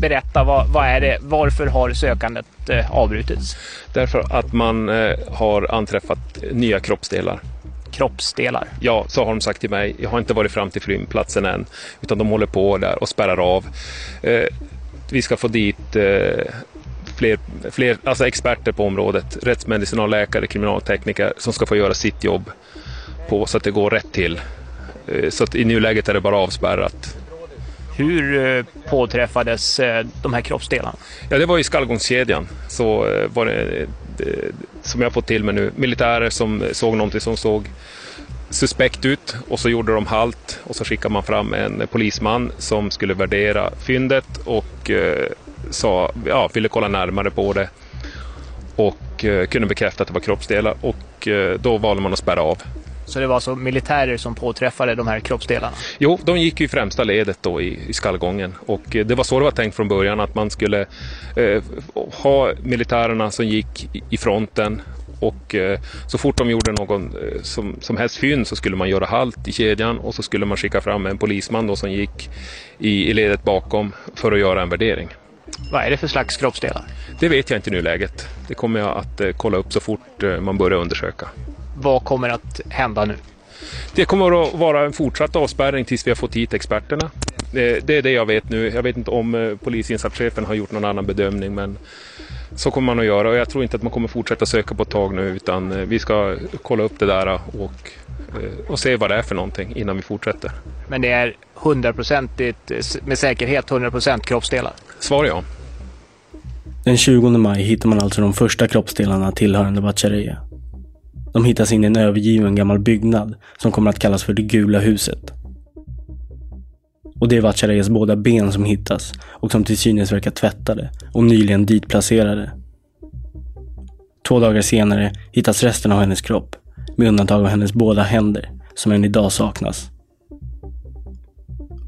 Berätta, vad, vad är det, varför har sökandet eh, avbrutits? Därför att man eh, har anträffat nya kroppsdelar. Kroppsdelar. Ja, så har de sagt till mig. Jag har inte varit fram till fyndplatsen än, utan de håller på där och spärrar av. Eh, vi ska få dit eh, fler, fler alltså experter på området, rättsmedicinalläkare, kriminaltekniker som ska få göra sitt jobb på så att det går rätt till. Eh, så att i nuläget är det bara avspärrat. Hur eh, påträffades eh, de här kroppsdelarna? Ja, det var i skallgångskedjan. Så eh, var det, som jag fått till mig nu, militärer som såg någonting som såg suspekt ut och så gjorde de halt och så skickade man fram en polisman som skulle värdera fyndet och sa, ja, ville kolla närmare på det och kunde bekräfta att det var kroppsdelar och då valde man att spärra av. Så det var alltså militärer som påträffade de här kroppsdelarna? Jo, de gick i främsta ledet då i, i skallgången och eh, det var så det var tänkt från början att man skulle eh, ha militärerna som gick i- i fronten och eh, så fort de gjorde någon eh, som, som helst fynd så skulle man göra halt i kedjan och så skulle man skicka fram en polisman då som gick i, i ledet bakom för att göra en värdering. Vad är det för slags kroppsdelar? Det vet jag inte i nuläget. Det kommer jag att eh, kolla upp så fort eh, man börjar undersöka. Vad kommer att hända nu? Det kommer att vara en fortsatt avspärrning tills vi har fått hit experterna. Det, det är det jag vet nu. Jag vet inte om eh, polisinsatschefen har gjort någon annan bedömning men så kommer man att göra och jag tror inte att man kommer fortsätta söka på ett tag nu utan eh, vi ska kolla upp det där och, eh, och se vad det är för någonting innan vi fortsätter. Men det är hundraprocentigt, eh, med säkerhet 100% kroppsdelar. Svar ja. Den 20 maj hittar man alltså de första kroppsdelarna tillhörande Bachareya. De hittas in i en övergiven gammal byggnad som kommer att kallas för det gula huset. Och det är Vatcharees båda ben som hittas och som till synes verkar tvättade och nyligen ditplacerade. Två dagar senare hittas resten av hennes kropp, med undantag av hennes båda händer, som än idag saknas.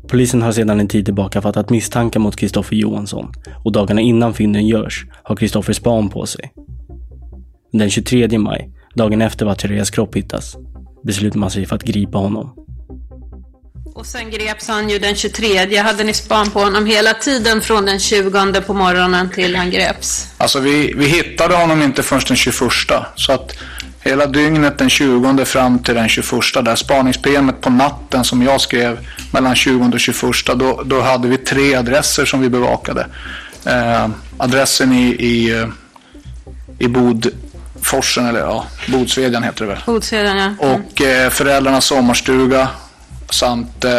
Polisen har sedan en tid tillbaka fattat misstankar mot Kristoffer Johansson och dagarna innan fynden görs har Kristoffer span på sig. Den 23 maj, dagen efter Bachareyas kropp hittas, beslutar man sig för att gripa honom. Och sen greps han ju den 23. Hade ni span på honom hela tiden från den 20 på morgonen till han greps? Alltså vi, vi hittade honom inte förrän den 21. Så att hela dygnet den 20 fram till den 21. Där spaningsprogrammet på natten som jag skrev mellan 20 och 21. Då, då hade vi tre adresser som vi bevakade. Eh, adressen i, i, eh, i Bodforsen, eller ja, Bodsvedjan heter det väl. Bodseden, ja. Och eh, föräldrarnas sommarstuga samt eh,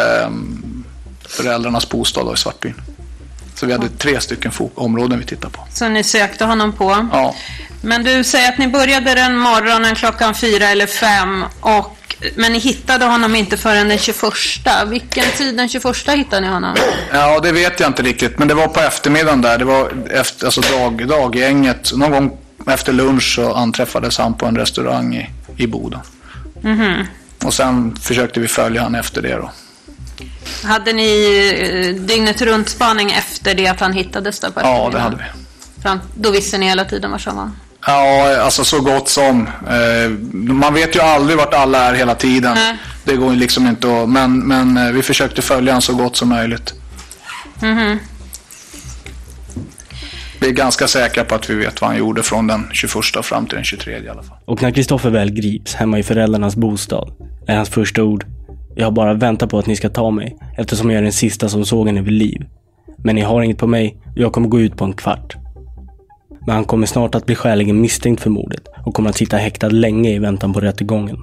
föräldrarnas bostad i Svartbyn. Så vi hade tre stycken områden vi tittade på. Så ni sökte honom på? Ja. Men du säger att ni började den morgonen klockan fyra eller fem och men ni hittade honom inte förrän den 21. Vilken tid den 21 hittade ni honom? Ja, det vet jag inte riktigt. Men det var på eftermiddagen där. Det var efter, alltså dag, daggänget. Någon gång efter lunch så anträffades han på en restaurang i, i Boden. Mhm. Och sen försökte vi följa han efter det då. Hade ni eh, dygnet runt spaning efter det att han hittades där på Ja, det hade vi. Fram, då visste ni hela tiden var han var? Ja, alltså så gott som. Eh, man vet ju aldrig vart alla är hela tiden. Nej. Det går liksom inte att, men, men eh, vi försökte följa han så gott som möjligt. Mhm. Vi är ganska säkra på att vi vet vad han gjorde från den 21 fram till den 23 i alla fall. Och när Kristoffer väl grips hemma i föräldrarnas bostad är hans första ord Jag har bara väntat på att ni ska ta mig eftersom jag är den sista som såg henne vid liv. Men ni har inget på mig och jag kommer gå ut på en kvart. Men han kommer snart att bli skäligen misstänkt för mordet och kommer att sitta häktad länge i väntan på rättegången.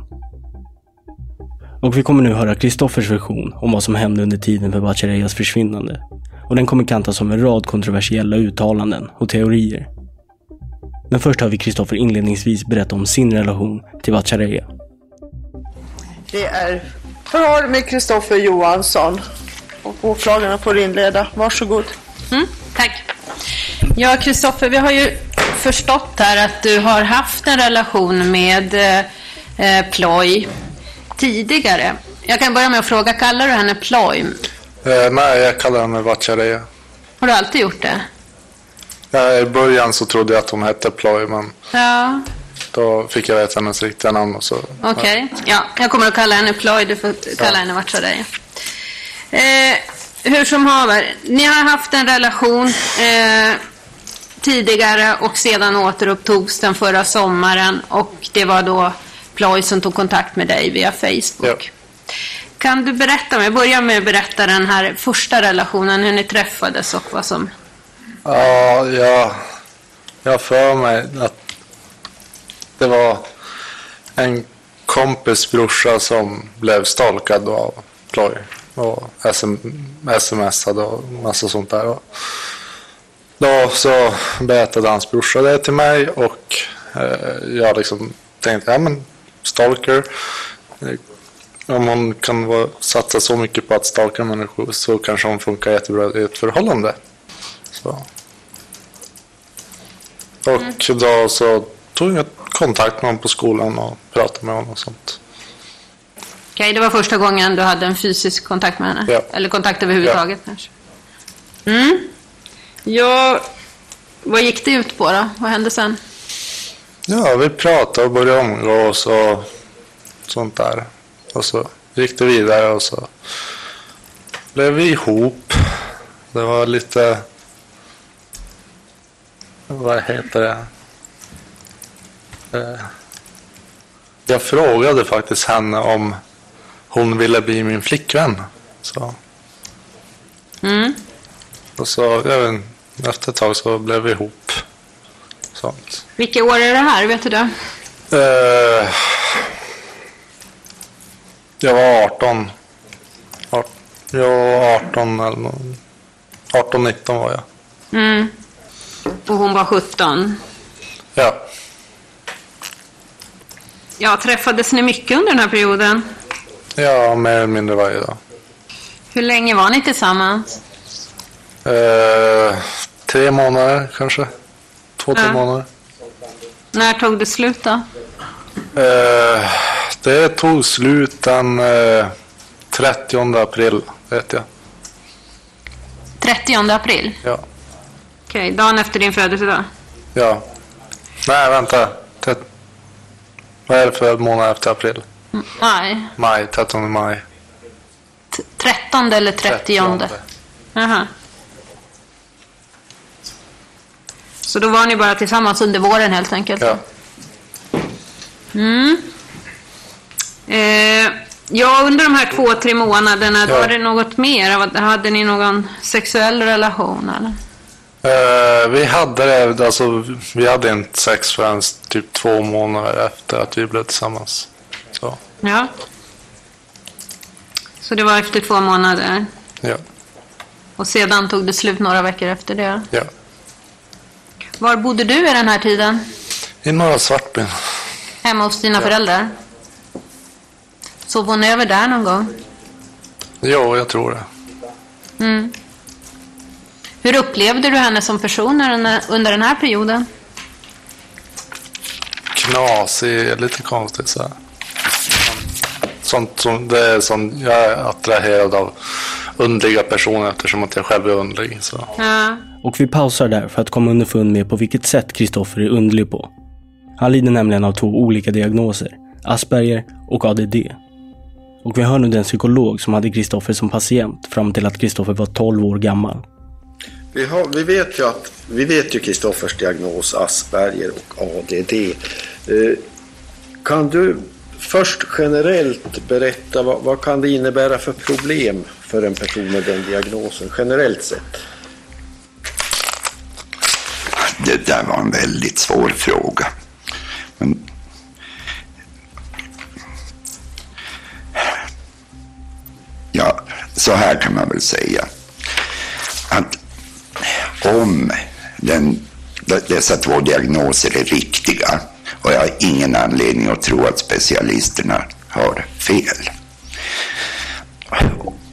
Och vi kommer nu höra Kristoffers version om vad som hände under tiden för Bachareyas försvinnande. Och den kommer kantas av en rad kontroversiella uttalanden och teorier. Men först har vi Kristoffer inledningsvis berätta om sin relation till Bachareya. Det är förhör med Kristoffer Johansson. Och åklagarna får inleda. Varsågod. Mm, tack. Ja, Kristoffer, vi har ju förstått här att du har haft en relation med eh, eh, Ploy tidigare. Jag kan börja med att fråga, kallar du henne Ploy? Eh, nej, jag kallar henne Vatchareya. Har du alltid gjort det? Ja, I början så trodde jag att hon hette Ploy, men Ja, då fick jag veta hennes riktiga namn. Och så, okej. Ja, jag kommer att kalla henne Ploy, du får kalla henne Vatchareya. Eh, hur som haver, ni har haft en relation eh, tidigare och sedan återupptogs den förra sommaren och det var då Ploy som tog kontakt med dig via Facebook. Kan du berätta, jag börjar med att berätta den här första relationen, hur ni träffades och vad som... Ja, jag, jag har för mig att det var en kompis brorsa som blev stalkad av Ploy och sm, smsade och massa sånt där. Och då så berättade hans brorsa det till mig och eh, jag liksom tänkte, ja men stalker. Om hon kan vara, satsa så mycket på att stalka människor så kanske hon funkar jättebra i ett förhållande. Så. Och då så tog jag kontakt med honom på skolan och pratade med honom och sånt. Okej, det var första gången du hade en fysisk kontakt med henne? Ja. Eller kontakt överhuvudtaget kanske? Mm. Ja, vad gick det ut på då? Vad hände sen? Ja, vi pratade och började umgås och sånt där. Och så gick det vidare och så blev vi ihop. Det var lite... Vad heter det? Eh, Jag frågade faktiskt henne om hon ville bli min flickvän. Så, Mm. och så jag vet, efter ett tag så blev vi ihop. Sånt. Vilka år är det här? Vet du det? Eh, jag var 18. Art- Jag var 18 eller nå- 18, 19 var jag. Mm. Och hon var 17. Ja. Ja, träffades ni mycket under den här perioden? Ja, mer eller mindre varje dag. Hur länge var ni tillsammans? Eh, tre månader kanske. Två, tre Ja. månader. När tog det slut då? Eh, det tog slut den eh, 30 april, vet jag. 30 april? Ja. Okej, dagen efter din födelsedag? Ja. Nej, vänta. Tet- Vad är det för månad efter april? Nej, Maj, 13 maj. 13 eller 30? Jaha. Så då var ni bara tillsammans under våren helt enkelt? Ja. Mm. Eh, ja, under de här två, tre månaderna, Ja. var det något mer? Hade ni någon sexuell relation eller? Eh, vi hade det, alltså vi hade inte sex förrän typ två månader efter att vi blev tillsammans. Så, Ja. Så det var efter två månader? ja, Och sedan tog det slut några veckor efter det? ja. Var bodde du i den här tiden? I Norra Svartbyn. Hemma hos dina Ja. föräldrar? Sov hon över där någon gång? Jo, jag tror det. Mm. Hur upplevde du henne som person under den här- under den här perioden? Knasig, lite konstigt så här. sånt som, det är sånt, jag är attraherad av underliga personer eftersom att jag själv är underlig. Så. Ja. Och vi pausar där för att komma underfund med på vilket sätt Kristoffer är underlig på. Han lider nämligen av två olika diagnoser, Asperger och ADD. Och vi hör nu den psykolog som hade Kristoffer som patient fram till att Kristoffer var 12 år gammal. Vi, har, vi vet ju att vi vet ju Kristoffers diagnos Asperger och ADD. Eh, kan du först generellt berätta vad, vad kan det innebära för problem för en person med den diagnosen generellt sett? Det där var en väldigt svår fråga. Men ja, så här kan man väl säga. Att om den, dessa två diagnoser är riktiga och jag har ingen anledning att tro att specialisterna har fel.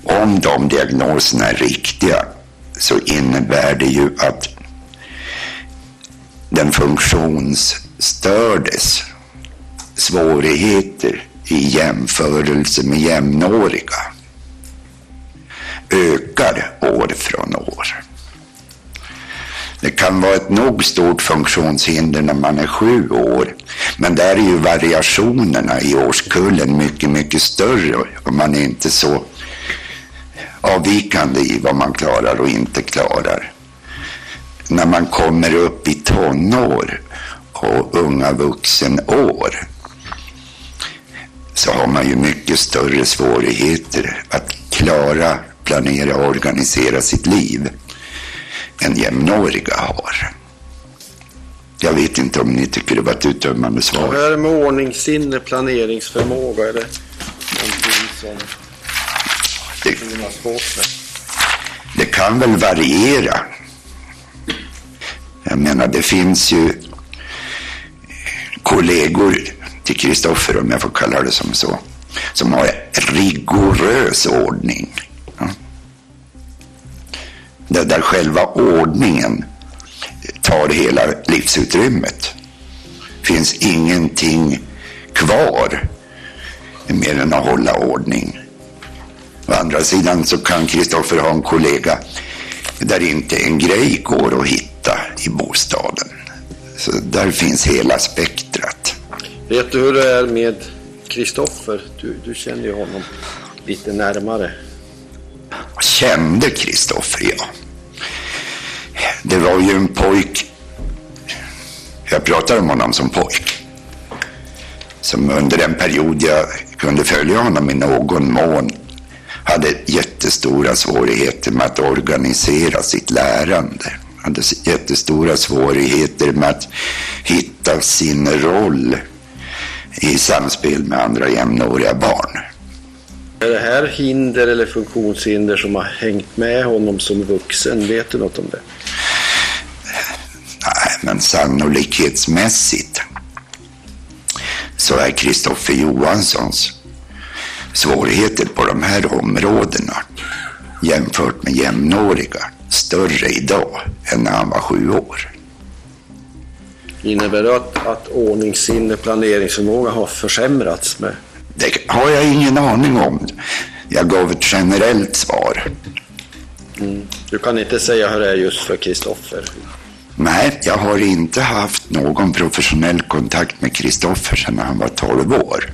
Om de diagnoserna är riktiga så innebär det ju att den funktions stördes svårigheter i jämförelse med jämnåriga ökar år från år. Det kan vara ett nog stort funktionshinder när man är sju år. Men där är ju variationerna i årskullen mycket, mycket större och man är inte så avvikande i vad man klarar och inte klarar. När man kommer upp i tonår och unga vuxenår så har man ju mycket större svårigheter att klara, planera och organisera sitt liv än jämnåriga har. Jag vet inte om ni tycker det var ett uttömmande svar. Vad är det med ordningssinne, planeringsförmåga? Är det någonting som det, det kan väl variera. Jag menar, det finns ju kollegor till Kristoffer, om jag får kalla det som så, som har rigorös ordning. Ja. Det där själva ordningen tar hela livsutrymmet. finns ingenting kvar mer än att hålla ordning. Å andra sidan så kan Kristoffer ha en kollega där inte en grej går att hitta i bostaden. Så där finns hela aspekten. Vet du hur det är med Kristoffer? Du, du känner ju honom lite närmare. Kände Kristoffer, ja. Det var ju en pojk. Jag pratar om honom som pojk. Som under den period jag kunde följa honom i någon mån hade jättestora svårigheter med att organisera sitt lärande. Hade jättestora svårigheter med att hitta sin roll i samspel med andra jämnåriga barn. Är det här hinder eller funktionshinder som har hängt med honom som vuxen? Vet du något om det? Nej, men sannolikhetsmässigt så är Kristoffer Johanssons svårigheter på de här områdena jämfört med jämnåriga större idag än när han var sju år. Innebär att, att ordningssinne, planeringsförmåga har försämrats med? Det har jag ingen aning om. Jag gav ett generellt svar. Mm. Du kan inte säga hur det är just för Kristoffer? Nej, jag har inte haft någon professionell kontakt med Kristoffer sedan han var 12 år.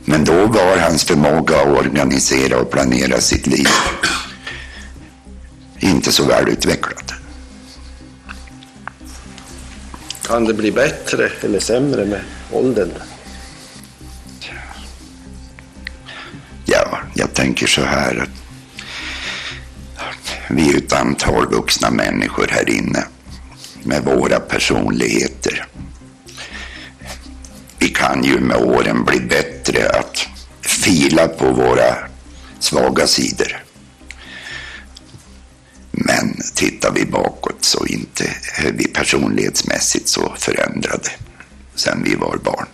Men då var hans förmåga att organisera och planera sitt liv inte så välutvecklad. Kan det bli bättre eller sämre med åldern? Ja, jag tänker så här att vi är ett antal vuxna människor här inne med våra personligheter. Vi kan ju med åren bli bättre att fila på våra svaga sidor. Tittar vi bakåt så inte är vi personlighetsmässigt så förändrade sen vi var barn.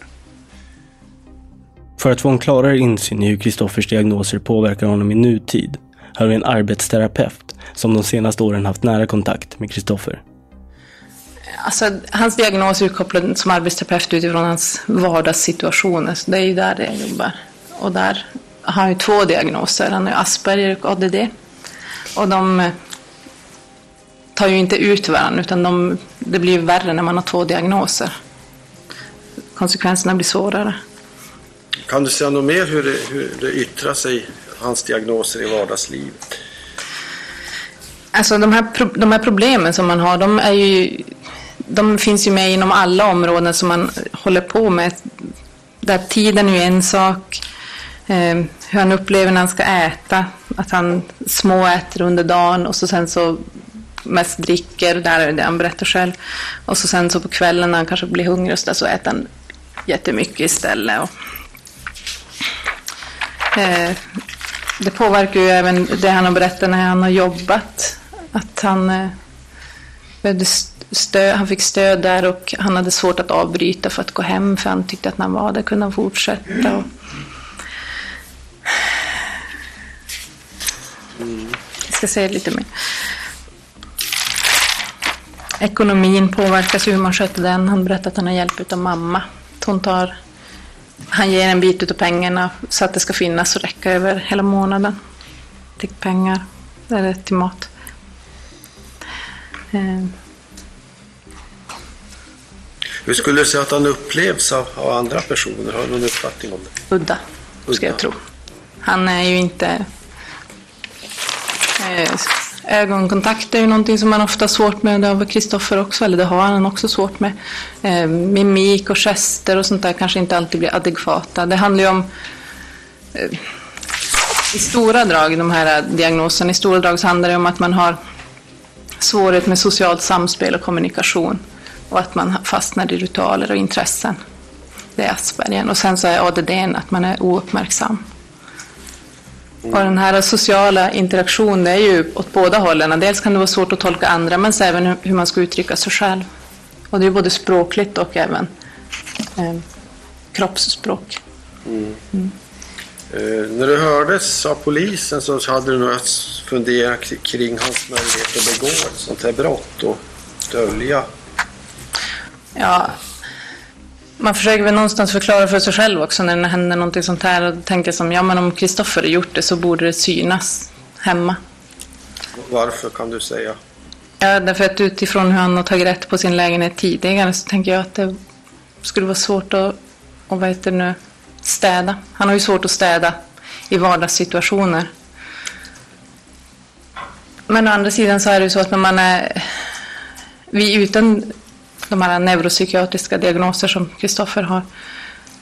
För att få en klarare insyn i hur Kristoffers diagnoser påverkar honom i nutid har vi en arbetsterapeut som de senaste åren haft nära kontakt med Kristoffer. Alltså, hans diagnos är kopplad som arbetsterapeut utifrån hans vardagssituationer. Så det är ju där jag jobbar. Och där har han ju två diagnoser. Han har Asperger och ADD. Och de eh, tar ju inte ut varandra utan de, det blir värre när man har två diagnoser. Konsekvenserna blir svårare. Kan du säga något mer hur det, hur det yttrar sig, hans diagnoser i vardagslivet? Alltså de här, de här problemen som man har, de, är ju, de finns ju med inom alla områden som man håller på med. Där tiden är ju en sak, eh, hur han upplever när han ska äta, att han småäter under dagen och så sen så mest dricker, där är det han berättar själv. Och så sen så på kvällen när han kanske blir hungrig och så, där, så äter han jättemycket istället. Och, eh, det påverkar ju även det han har berättat när han har jobbat. Att han eh, behövde stöd, han fick stöd där och han hade svårt att avbryta för att gå hem för han tyckte att när han var där kunde han fortsätta. Och... Jag ska säga lite mer. Ekonomin påverkas hur man sköter den. Han berättade att han har hjälp av mamma. Hon tar, han ger en bit av pengarna så att det ska finnas och räcka över hela månaden. Till pengar, eller till mat. Eh, Hur skulle du säga att han upplevs av, av andra personer? Har du någon uppfattning om det? udda, ska jag tro. Han är ju inte... Eh, ögonkontakt är ju någonting som man ofta har svårt med. Det har Kristoffer också, eller det har han också svårt med. Eh, mimik och gester och sånt där kanske inte alltid blir adekvata. Det handlar ju om eh, i stora drag, de här eh, diagnoserna, i stora drag så handlar det om att man har svårighet med socialt samspel och kommunikation och att man fastnar i ritualer och intressen. Det är Asperger. Och sen så är ADD att man är ouppmärksam. Och den här sociala interaktionen är ju åt båda hållen. Dels kan det vara svårt att tolka andra men även hur- man ska uttrycka sig själv. Och det är både språkligt och även eh, kroppsspråk. Mm. Eh, när du hördes av polisen så hade du nog att fundera k- kring hans möjlighet att begå ett sånt här brott och dölja. Ja, man försöker väl någonstans förklara för sig själv också när det händer någonting sånt här och tänker som, ja men om Kristoffer har gjort det så borde det synas hemma. Varför kan du säga? Ja, därför att utifrån hur han har tagit rätt på sin lägenhet tidigare så tänker jag att det skulle vara svårt att, och vad heter det nu, städa. Han har ju svårt att städa i vardagssituationer. Men å andra sidan så är det ju så att när man är, vi utan de här neuropsykiatriska diagnoser som Kristoffer har,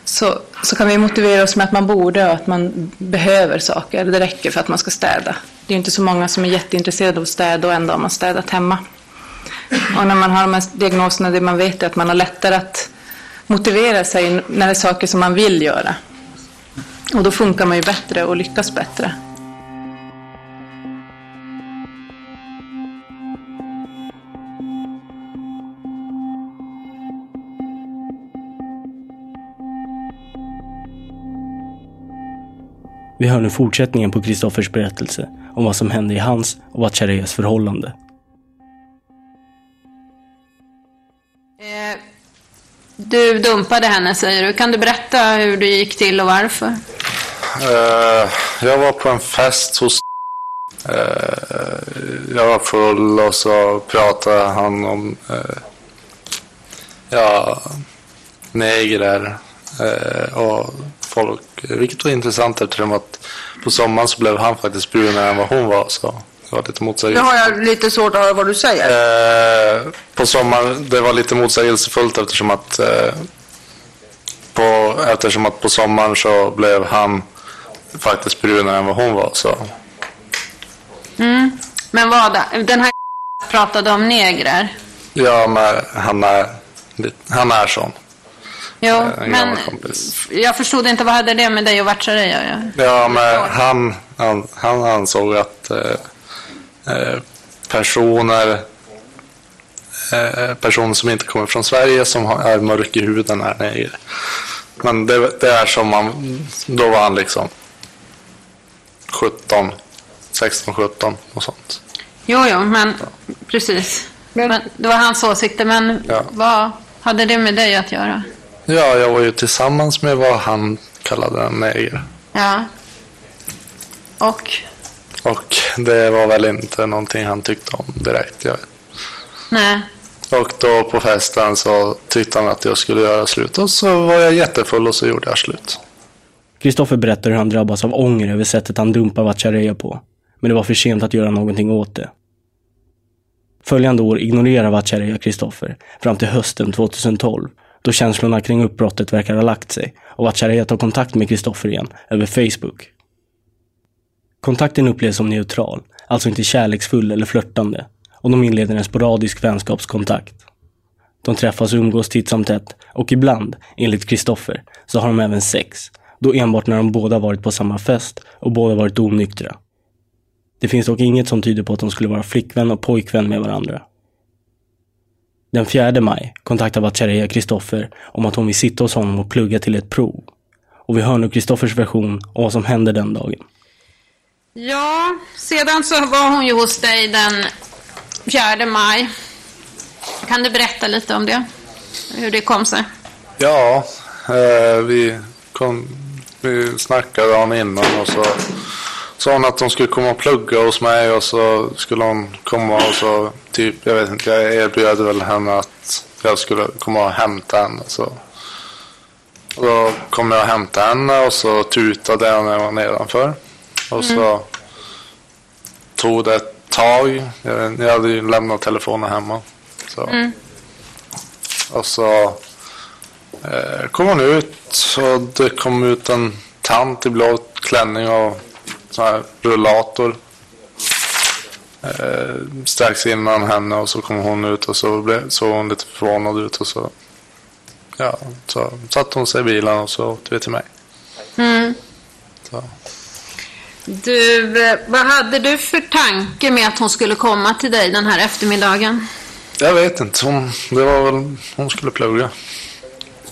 så, så kan vi motivera oss med att man borde och att man behöver saker. Det räcker för att man ska städa. Det är inte så många som är jätteintresserade av att städa och ändå har man städat hemma. Och när man har de här diagnoserna, det man vet är att man har lättare att motivera sig när det är saker som man vill göra. Och då funkar man ju bättre och lyckas bättre. Vi hör nu fortsättningen på Kristoffers berättelse om vad som hände i hans och Vatchareas förhållande. Du dumpade henne säger du. Kan du berätta hur det gick till och varför? Eh, jag var på en fest hos eh, Jag var full och så pratade han om eh, ja, negrer eh, och folk. Vilket var intressant eftersom att på sommaren så blev han faktiskt brunare än vad hon var. Så det var lite Nu motsägelsefullt. har jag lite svårt att höra vad du säger. Eh, på sommaren, det var lite motsägelsefullt eftersom att eh, på, eftersom att på sommaren så blev han faktiskt brunare än vad hon var. Så. Mm. Men vad, den här pratade om negrer. Ja, men han är, han är sån. Jo, en men kompis. jag förstod inte vad hade det med dig och att göra? Ja, men han, han, han ansåg att eh, eh, personer eh, personer som inte kommer från Sverige som har- är mörk i huden är neger. Men det, det är som man, då var han liksom 17, 16, 17 och sånt. Jo, jo, men precis. Men, det var hans åsikter, men Ja. vad hade det med dig att göra? Ja, jag var ju tillsammans med vad han kallade en neger. Ja. Och? Och det var väl inte någonting han tyckte om direkt. Jag vet. Nej. Och då på festen så tyckte han att jag skulle göra slut. Och så var jag jättefull och så gjorde jag slut. Kristoffer berättar hur han drabbas av ånger över sättet han dumpar Vatchareeya på. Men det var för sent att göra någonting åt det. Följande år ignorerar Vatchareeya Kristoffer fram till hösten 2012 då känslorna kring uppbrottet verkar ha lagt sig och Vatchareeya tar kontakt med Kristoffer igen över Facebook. Kontakten upplevs som neutral, alltså inte kärleksfull eller flörtande och de inleder en sporadisk vänskapskontakt. De träffas och umgås titt som tätt och ibland, enligt Kristoffer, så har de även sex. Då enbart när de båda varit på samma fest och båda varit onyktra. Det finns dock inget som tyder på att de skulle vara flickvän och pojkvän med varandra. Den 4 maj kontaktar Vatchareeya Kristoffer om att hon vill sitta hos honom och plugga till ett prov. Och vi hör nu Kristoffers version om vad som hände den dagen. Ja, sedan så var hon ju hos dig den 4 maj. Kan du berätta lite om det? Hur det kom sig? Ja, eh, vi, kom, vi snackade dagen innan och så sa hon att hon skulle komma och plugga hos mig och så skulle hon komma och så typ, jag vet inte, jag erbjöd väl henne att jag skulle komma och hämta henne. Så. Och då kom jag och hämtade henne och så tutade jag när jag var nedanför. Och så tog det ett tag. Jag, jag hade ju lämnat telefonen hemma. Så. Mm. Och så eh, kom hon ut och det kom ut en tant i blå klänning och sån här rullator. Eh, strax innan henne och så kom hon ut och så blev, såg hon lite förvånad ut och så ja, så satte hon sig i bilen och så åkte vi till mig. Mm. Så. Du, eh, vad hade du för tanke med att hon skulle komma till dig den här eftermiddagen? Jag vet inte, hon, det var väl, hon skulle plugga.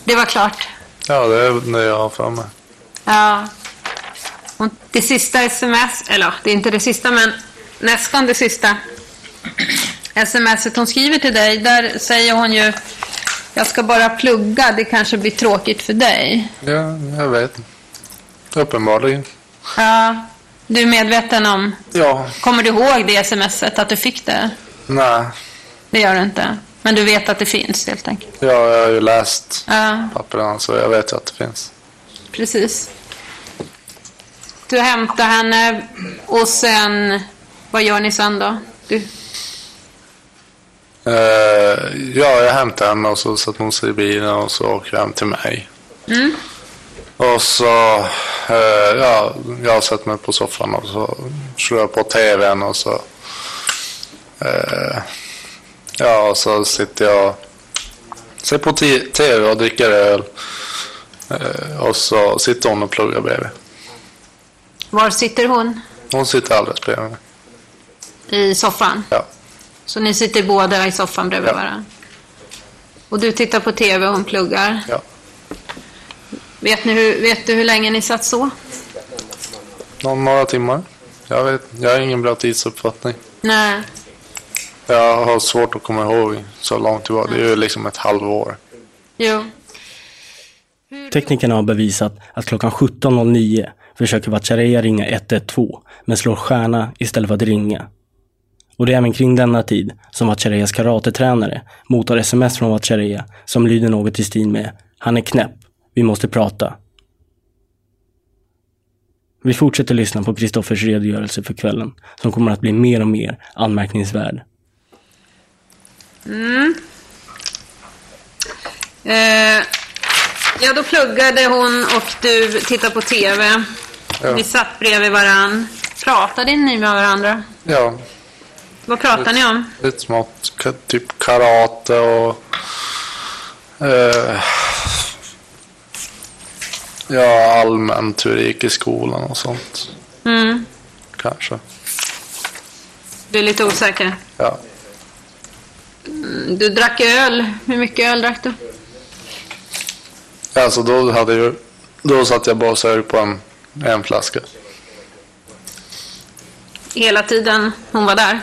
Det var klart. Ja, det är det jag har för mig. Ja. Hon, det sista sms, eller det är inte det sista men nästan det sista smset hon skriver till dig, där säger hon ju jag ska bara plugga, det kanske blir tråkigt för dig. Ja, jag vet. Uppenbarligen. Ja, du är medveten om, Ja, kommer du ihåg det smset, att du fick det? nej. Det gör du inte. Men du vet att det finns helt enkelt. Ja, jag har ju läst Ja, papperna så jag vet ju att det finns. precis. Du hämtar henne och sen, vad gör ni sen då? Du, Eh, ja, jag hämtade henne och så satte hon sig i bilen och så åker hem till mig. mm, Och så, eh, ja, jag sätter mig på soffan och så slår jag på tvn och så, eh, ja, och så sitter jag, ser på tv och dricker öl. Och så sitter hon och pluggar bredvid. Var sitter hon? Hon sitter alldeles bredvid mig. I soffan? Ja. Så ni sitter båda i soffan bredvid Ja. varandra? Och du tittar på tv och hon pluggar? Ja. Vet, ni hur, vet du hur länge ni satt så? Någon, några timmar. Jag vet, jag har ingen bra tidsuppfattning. Nej. Jag har svårt att komma ihåg så långt var. Det är ju liksom ett halvår. Jo. Teknikerna har bevisat att klockan 17.09 försöker Vatchareeya ringa 112 men slår stjärna istället för att ringa. Och det är även kring denna tid som Vatchareeyas karatetränare mottar sms från Vatchareeya som lyder något i stil med “Han är knäpp, vi måste prata”. Vi fortsätter lyssna på Kristoffers redogörelse för kvällen som kommer att bli mer och mer anmärkningsvärd. Mm. Eh, ja, då pluggade hon och du tittade på tv. Ja. Ni satt bredvid varann. Pratade ni med varandra? Ja, Vad pratade ni om? lite smått. Typ karate och... Eh, ja, allmänt hur det gick i skolan och sånt. Mm. Kanske. Du är lite osäker. Ja. Mm, Du drack öl. Hur mycket öl drack du? Alltså då hade ju... Då satt jag bara och sög på en, en flaska. Hela tiden hon var där?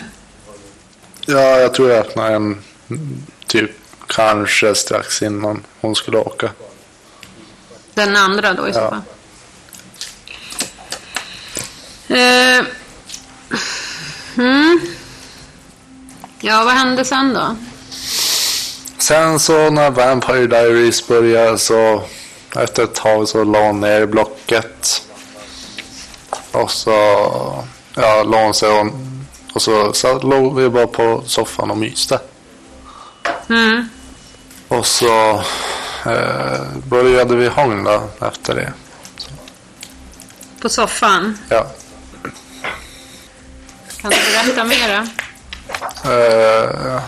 Ja, jag tror jag öppnade en typ kanske strax innan hon skulle åka. Den andra då i så Ja. fall. Eh, mm. Ja, vad hände sen då? Sen så när Vampire Diaries började så efter ett tag så la hon ner blocket. Och så ja, la hon sig och, och så, så låg vi bara på soffan och myste. Mm. Och så eh, började vi hångla efter det. På soffan? Ja. Kan du berätta mera? Eh,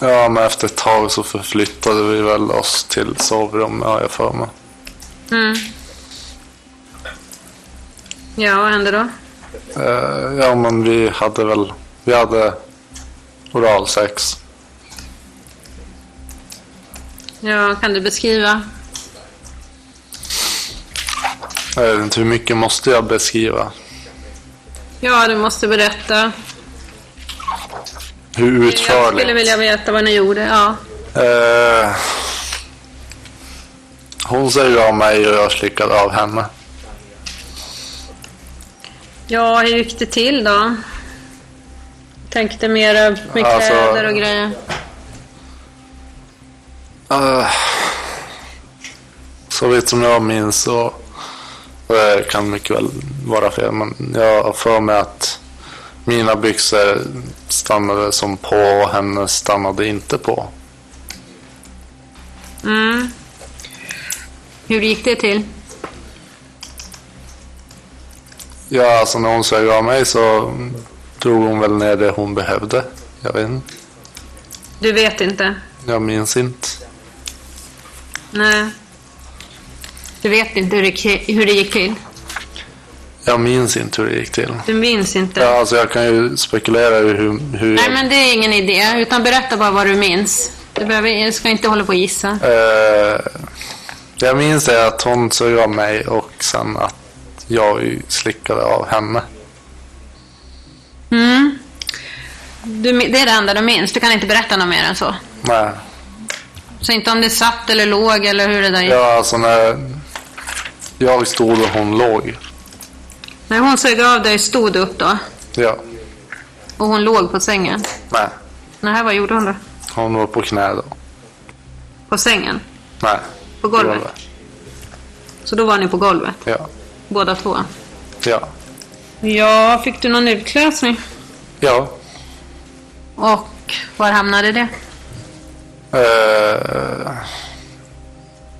ja, men efter ett tag så förflyttade vi väl oss till sovrummet har jag för mig. Mm. Ja, vad hände då? Eh, ja, men vi hade väl, vi hade oralsex. Ja, kan du beskriva? Jag vet inte hur mycket måste jag beskriva? Ja, du måste berätta. Hur Jag skulle utförligt? vilja veta vad ni gjorde. Ja. Eh, hon säger av mig och jag slickade av henne. Ja, hur gick det till då? Tänkte mera med Alltså- kläder och grejer. Eh, så vitt som jag minns så det kan mycket väl vara fel men jag har för mig att mina byxor stannade som på och hennes stannade inte på. Mm. Hur gick det till? Ja, alltså när hon sög av mig så drog hon väl ner det hon behövde. Jag vet inte. Du vet inte? Jag minns inte. Nej. Du vet inte hur det, hur det gick till? Jag minns inte hur det gick till. Du minns inte? Ja, alltså jag kan ju spekulera hur, hur Nej, men det är ingen idé. Utan berätta bara vad du minns. Du behöver, jag ska inte hålla på och gissa. Eh, jag minns det att hon sög av mig och sen att jag slickade av henne. Mm. Du, det är det enda du minns. Du kan inte berätta något mer än så. Nej. Så inte om det satt eller låg eller hur det där gick. Ja, alltså när jag stod och hon låg. När hon sög av dig stod du upp då? Ja. Och hon låg på sängen? Nej. Nej, vad gjorde hon då? Hon var på knä då. På sängen? Nej. På golvet? Så då var ni på golvet? Ja. Båda två? Ja. Ja, fick du någon utklösning? Ja. Och var hamnade det? Eh,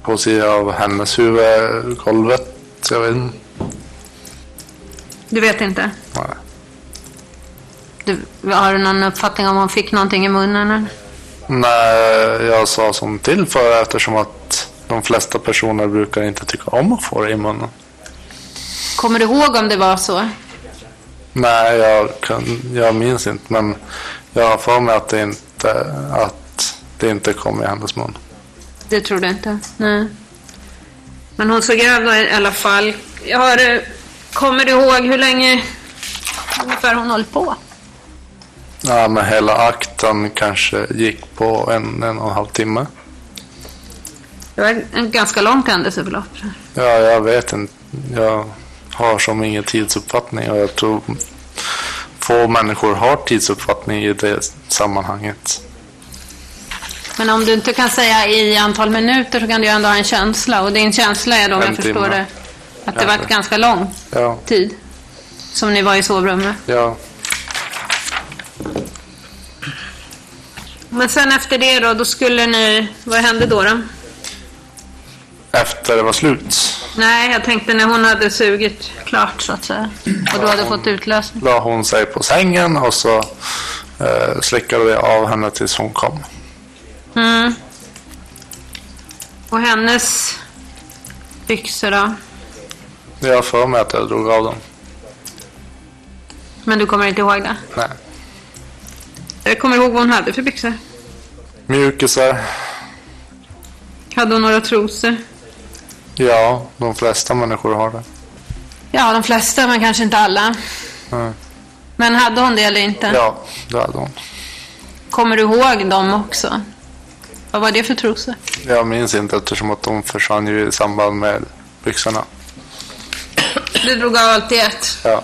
på sidan av hennes huvud, golvet. Jag vet inte. Du vet inte? Nej. Du, har du någon uppfattning om hon fick någonting i munnen? Eller? Nej, jag sa som till för eftersom att de flesta personer brukar inte tycka om att få det i munnen. Kommer du ihåg om det var så? Nej, jag, kan, jag minns inte. Men jag har för mig att det inte, att det inte kom i hennes mun. Det tror du inte? Nej. Men hon såg över i alla fall. Jag har, eh, kommer du ihåg hur länge ungefär hon höll på? Ja, men hela akten kanske gick på en, en och en halv timme. Det var en ganska långt händelseförlopp. Ja, jag vet inte. Jag har som ingen tidsuppfattning och jag tror få människor har tidsuppfattning i det sammanhanget. Men om du inte kan säga i antal minuter så kan du ändå ha en känsla. Och din känsla är då, om En jag förstår timme. det, att det var Kanske. ganska lång Ja, tid som ni var i sovrummet. ja. Men sen efter det då, då skulle ni... Vad hände då? då? Efter det var slut Nej, jag tänkte när hon hade sugit klart så att säga. Och du hade fått utlösning. la hon sig på sängen och så eh, slickade vi av henne tills hon kom. Mm. Och hennes byxor då? Jag har för mig att jag drog av dem. Men du kommer inte ihåg det? Nej. Jag kommer ihåg vad hon hade för byxor. Mjukisar. Hade hon några trosor? Ja, de flesta människor har det. Ja, de flesta, men kanske inte alla. Mm. Men hade hon det eller inte? Ja, det hade hon. Kommer du ihåg dem också? Vad var det för trosor? Jag minns inte eftersom att de försvann ju i samband med byxorna. Du drog av allt i ett? Ja.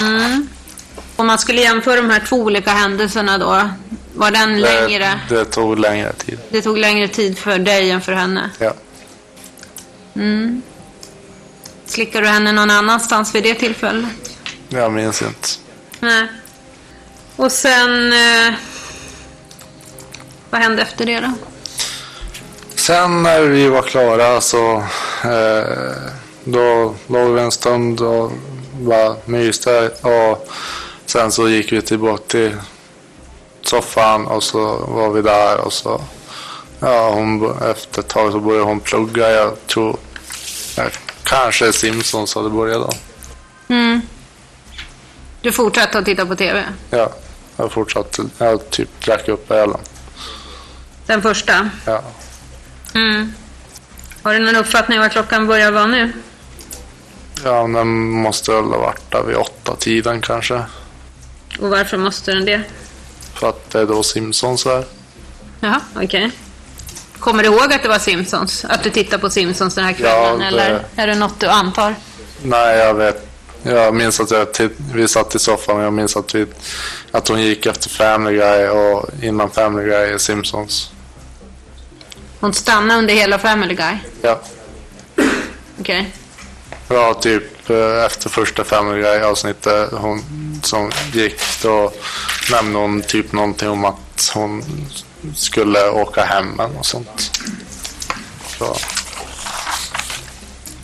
Mm. Om man skulle jämföra de här två olika händelserna då, var den längre? Det, det tog längre tid. Det tog längre tid för dig än för henne? Ja. Mm. Slickade du henne någon annanstans vid det tillfället? Jag minns inte. Nej. Och sen... Eh, vad hände efter det då? Sen när vi var klara så eh, då låg vi en stund och bara myste och sen så gick vi tillbaka till soffan och så var vi där och så ja, hon, efter ett tag så började hon plugga. Jag tror ja, kanske Simpsons hade börjat då. Mm. Du fortsatte att titta på TV? Ja, jag fortsatte. Jag typ drack upp ölen. Den första? Ja. Mm. Har du någon uppfattning vad klockan börjar vara nu? Ja, den måste väl ha varit där vid åtta tiden kanske. Och varför måste den det? För att det är då Simpsons är. Jaha, okej. Kommer du ihåg att det var Simpsons? Att du tittar på Simpsons den här kvällen? Ja, det- Eller är det något du antar? Nej, jag vet. Jag minns att jag vi satt i soffan och jag minns att, vi, att hon gick efter Family Guy och innan Family Guy är Simpsons. Hon stannade under hela Family Guy? Ja. Okej. Ja, typ eh, efter första Family Guy avsnittet hon som gick då nämnde hon typ någonting om att hon skulle åka hem eller något sånt. Så.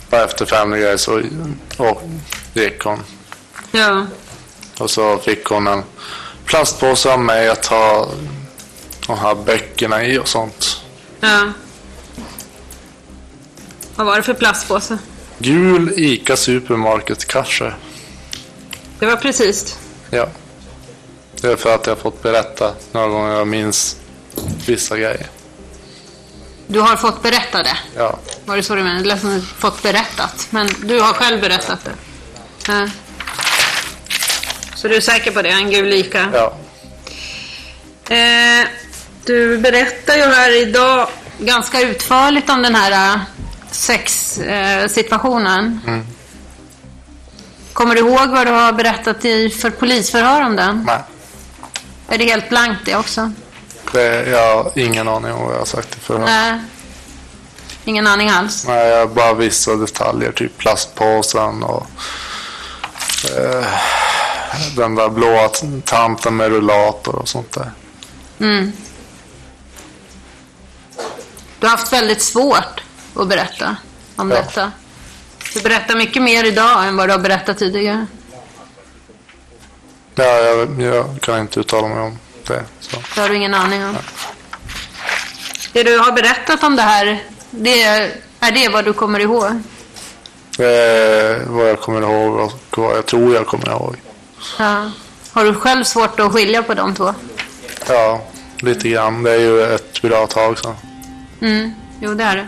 Och efter Family Guy så och, gick hon. Ja. Och så fick hon en plastpåse av mig att ha de här böckerna i och sånt. Ja. Vad var det för plastpåse? Gul Ica Supermarket kanske. Det var precis. Ja. Det är för att jag har fått berätta några gånger jag minns vissa grejer. Du har fått berätta det? Ja. Var det så du menade? Det lät som fått berättat. Men du har själv berättat det? Ja. Så du är säker på det? En gul lika? Ja. Eh, du berättar ju här idag ganska utförligt om den här eh, sexsituationen. Mm. Kommer du ihåg vad du har berättat i för polisförhör om den? Nej. Är det helt blankt det också? Det, jag har ingen aning om vad jag har sagt i förhör. Nej. Ingen aning alls? Nej, jag bara vissa detaljer. Typ plastpåsen och eh, den där blåa tanten med rullator och sånt där. Mm. Du har haft väldigt svårt att berätta om Ja. detta. Du berättar mycket mer idag än vad du har berättat tidigare. Ja, jag, jag kan inte uttala mig om det. Så. Det har du ingen aning om. Det du har berättat om det här, det är, det vad du kommer ihåg? Är vad jag kommer ihåg och vad jag tror jag kommer ihåg. Ja. Har du själv svårt att skilja på de två? Ja, lite grann. Det är ju ett bra tag sedan. Mm. Jo, det är det.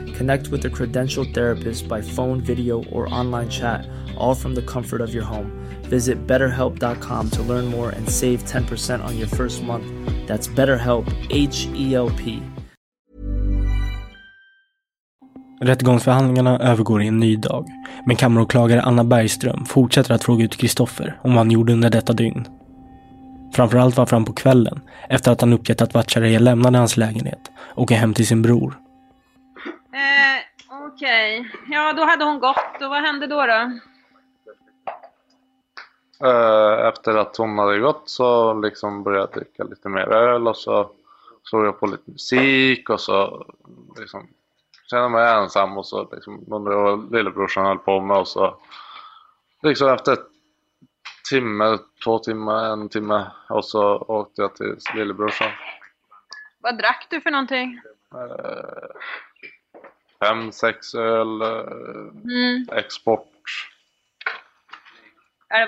Connect with a credentialed therapist by phone, video, or online chat, all from the comfort of your home. Visit betterhelp.com to learn more and save 10% on your first month. That's BetterHelp, H E L P. Rättegångsförhandlingarna övergår i en ny dag, men kammaråklagare Anna Bergström fortsätter att fråga ut Kristoffer om vad han gjorde under detta dygn. Framförallt var fram på kvällen, efter att han uppgett att Vatchareeya lämnade hans lägenhet åker hem till sin bror. Eh, Okej, ja då hade hon gått och vad hände då då? Eh, Efter att hon hade gått så liksom började jag dricka lite mer öl och så såg jag på lite musik och så liksom kände jag mig ensam och så liksom undrade jag vad lillebrorsan höll på med och så liksom efter ett timme, två timmar, en timme och så åkte jag till lillebrorsan. Vad drack du för någonting? Eh, fem, sex öl, eh, Mm. export.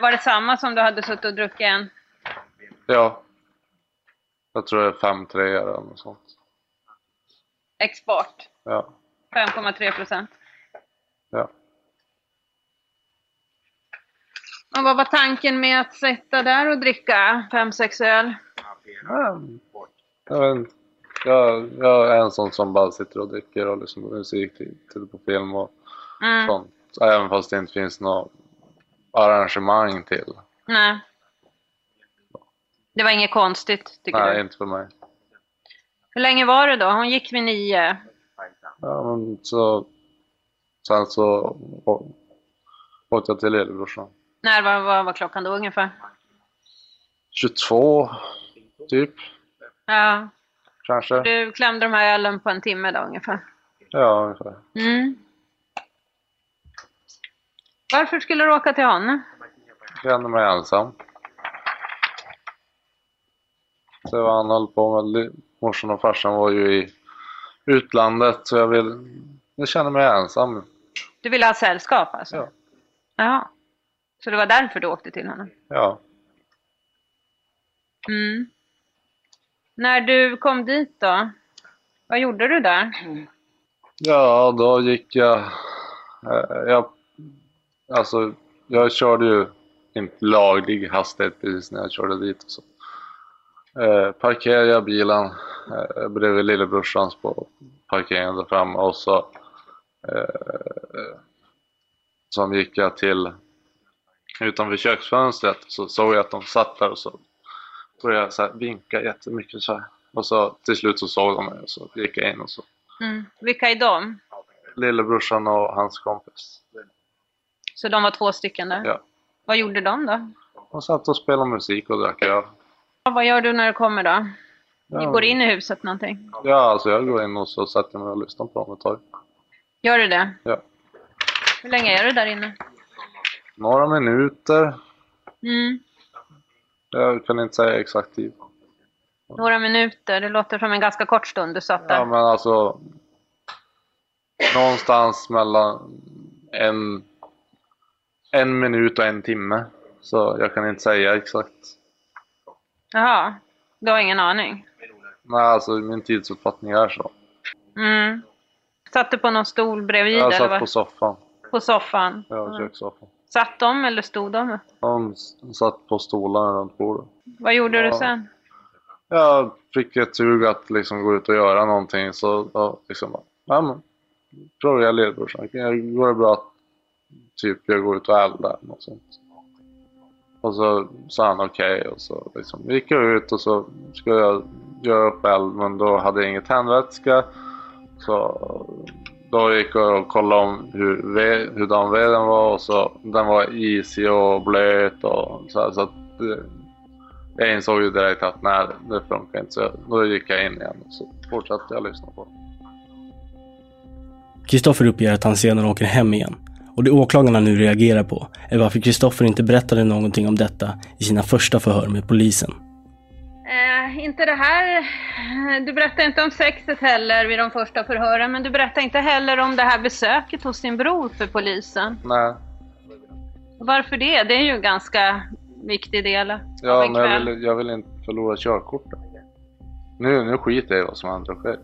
Var det samma som du hade suttit och druckit en? Ja. Jag tror det är fem, tre eller något sånt. Export? Ja. 5,3 procent. Ja. Och vad var tanken med att sitta där och dricka 5-6 öl? Jag, vet inte. Jag, jag är en sån som bara sitter och dricker och lyssnar på musik, tittar på film och Mm. sånt. Även fast det inte finns något arrangemang till. Nej. Det var inget konstigt, tycker Nej, du? inte för mig. Hur länge var det då? Hon gick vid nio. Ja, men så, sen så åkte jag till lillebrorsan. När var, vad var klockan då ungefär? 22, typ, Ja. Kanske. Du klämde de här ölen på en timme då ungefär? Ja, ungefär. Mm. Varför skulle du åka till honom? Jag kände mig ensam. Så vad han höll på med. Morsan och farsan var ju i utlandet så jag vill... Jag känner mig ensam. Du ville ha sällskap alltså? Ja. Jaha. Så det var därför du åkte till honom? Ja. Mm. När du kom dit då? Vad gjorde du där? Ja, då gick jag... Eh, jag alltså, jag körde ju inte laglig hastighet precis när jag körde dit. Och så. Eh, parkerade jag bilen eh, bredvid lillebrorsans på parkeringen där framme och så eh, som gick jag till utanför köksfönstret så såg jag att de satt där och så började jag så här vinka jättemycket så här. Och så till slut så såg de mig och så gick jag in och så Mm. Vilka är de? lillebrorsan och hans kompis. Så de var två stycken där? Ja. Vad gjorde de då? De satt och spelade musik och drack öl. Vad gör du när du kommer då? Ni Ja. går in i huset någonting? Ja, alltså jag går in och så sätter jag mig och lyssnar på dem ett tag. Gör du det? Ja. Hur länge är du där inne? Några minuter. Mm. Jag kan inte säga exakt tid. Några minuter, det låter som en ganska kort stund du satt där. Ja, men alltså någonstans mellan en, en minut och en timme. Så jag kan inte säga exakt. Jaha, du har ingen aning? Nej, alltså min tidsuppfattning är så. Mm. Satt du på någon stol bredvid? Jag eller satt vad? på soffan. på soffan? Ja, Mm. kökssoffan. Satt de eller stod de? De satt på stolarna runt bordet. Vad gjorde du Ja. sen? Jag fick ett sug att liksom gå ut och göra någonting så ja, liksom bara, ja men frågade jag lillebrorsan, går det bra att typ jag går ut och eldar? Något sånt. Och så sa han okej och så liksom gick jag ut och så skulle jag göra upp eld men då hade jag inget tändvätska. Så då gick jag och kollade om hur, hur den veden var och så den var isig och blöt och så, här, så att eh, jag insåg ju direkt att nej, det funkar inte. Så då gick jag in igen och så fortsatte jag lyssna på. Kristoffer uppger att han sedan åker hem igen Och det åklagarna nu reagerar på är varför Kristoffer inte berättade någonting om detta i sina första förhör med polisen. Eh, inte det här. Du berättade inte om sexet heller vid de första förhören, men du berättade inte heller om det här besöket hos din bror för polisen. Nej. Varför det? Det är ju en ganska viktig del av Ja, en men jag vill, jag vill inte förlora körkortet. Nu, nu skiter jag i vad som och sker.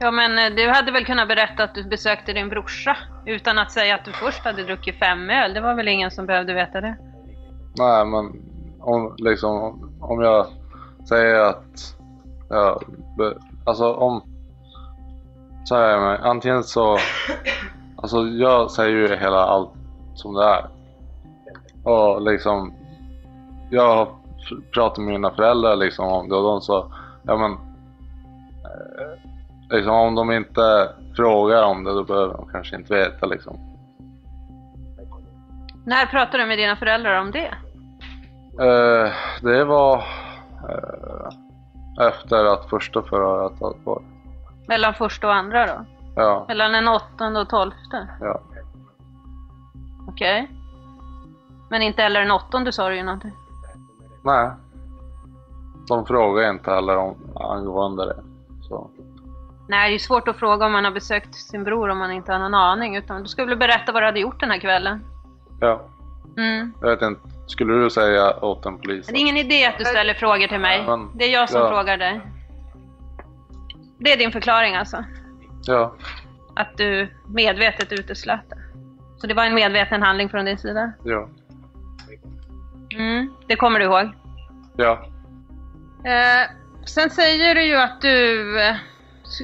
Ja, men eh, du hade väl kunnat berätta att du besökte din brorsa utan att säga att du först hade druckit fem öl. Det var väl ingen som behövde veta det? Nej, men om, liksom, om jag säger att... Ja, be, alltså om... Så här är det, antingen så... Alltså jag säger ju hela allt som det är. Och liksom... Jag har pratat med mina föräldrar liksom om det och de sa... Ja men... eh, Liksom om de inte frågar om det då behöver de kanske inte veta liksom. När pratade du med dina föräldrar om det? Eh, det var efter att första förhöret hade varit. Mellan första och andra då? Ja, Mellan den åttonde och tolfte? ja. Okej. Men inte heller den åttonde sa du ju någonting. Nej. De frågar inte heller om angående det. Så. Nej, det är svårt att fråga om man har besökt sin bror om man inte har någon aning. Utan du skulle väl berätta vad du hade gjort den här kvällen. Ja, Mm. jag vet inte. Skulle du säga åt en polis? Det är ingen idé att du ställer frågor till mig. Men- Det är jag som ja. frågar dig. Det är din förklaring alltså? Ja, Att du medvetet uteslöt det? Så det var en medveten handling från din sida? ja, Mm. Det kommer du ihåg? ja. Eh, sen säger du ju att du eh,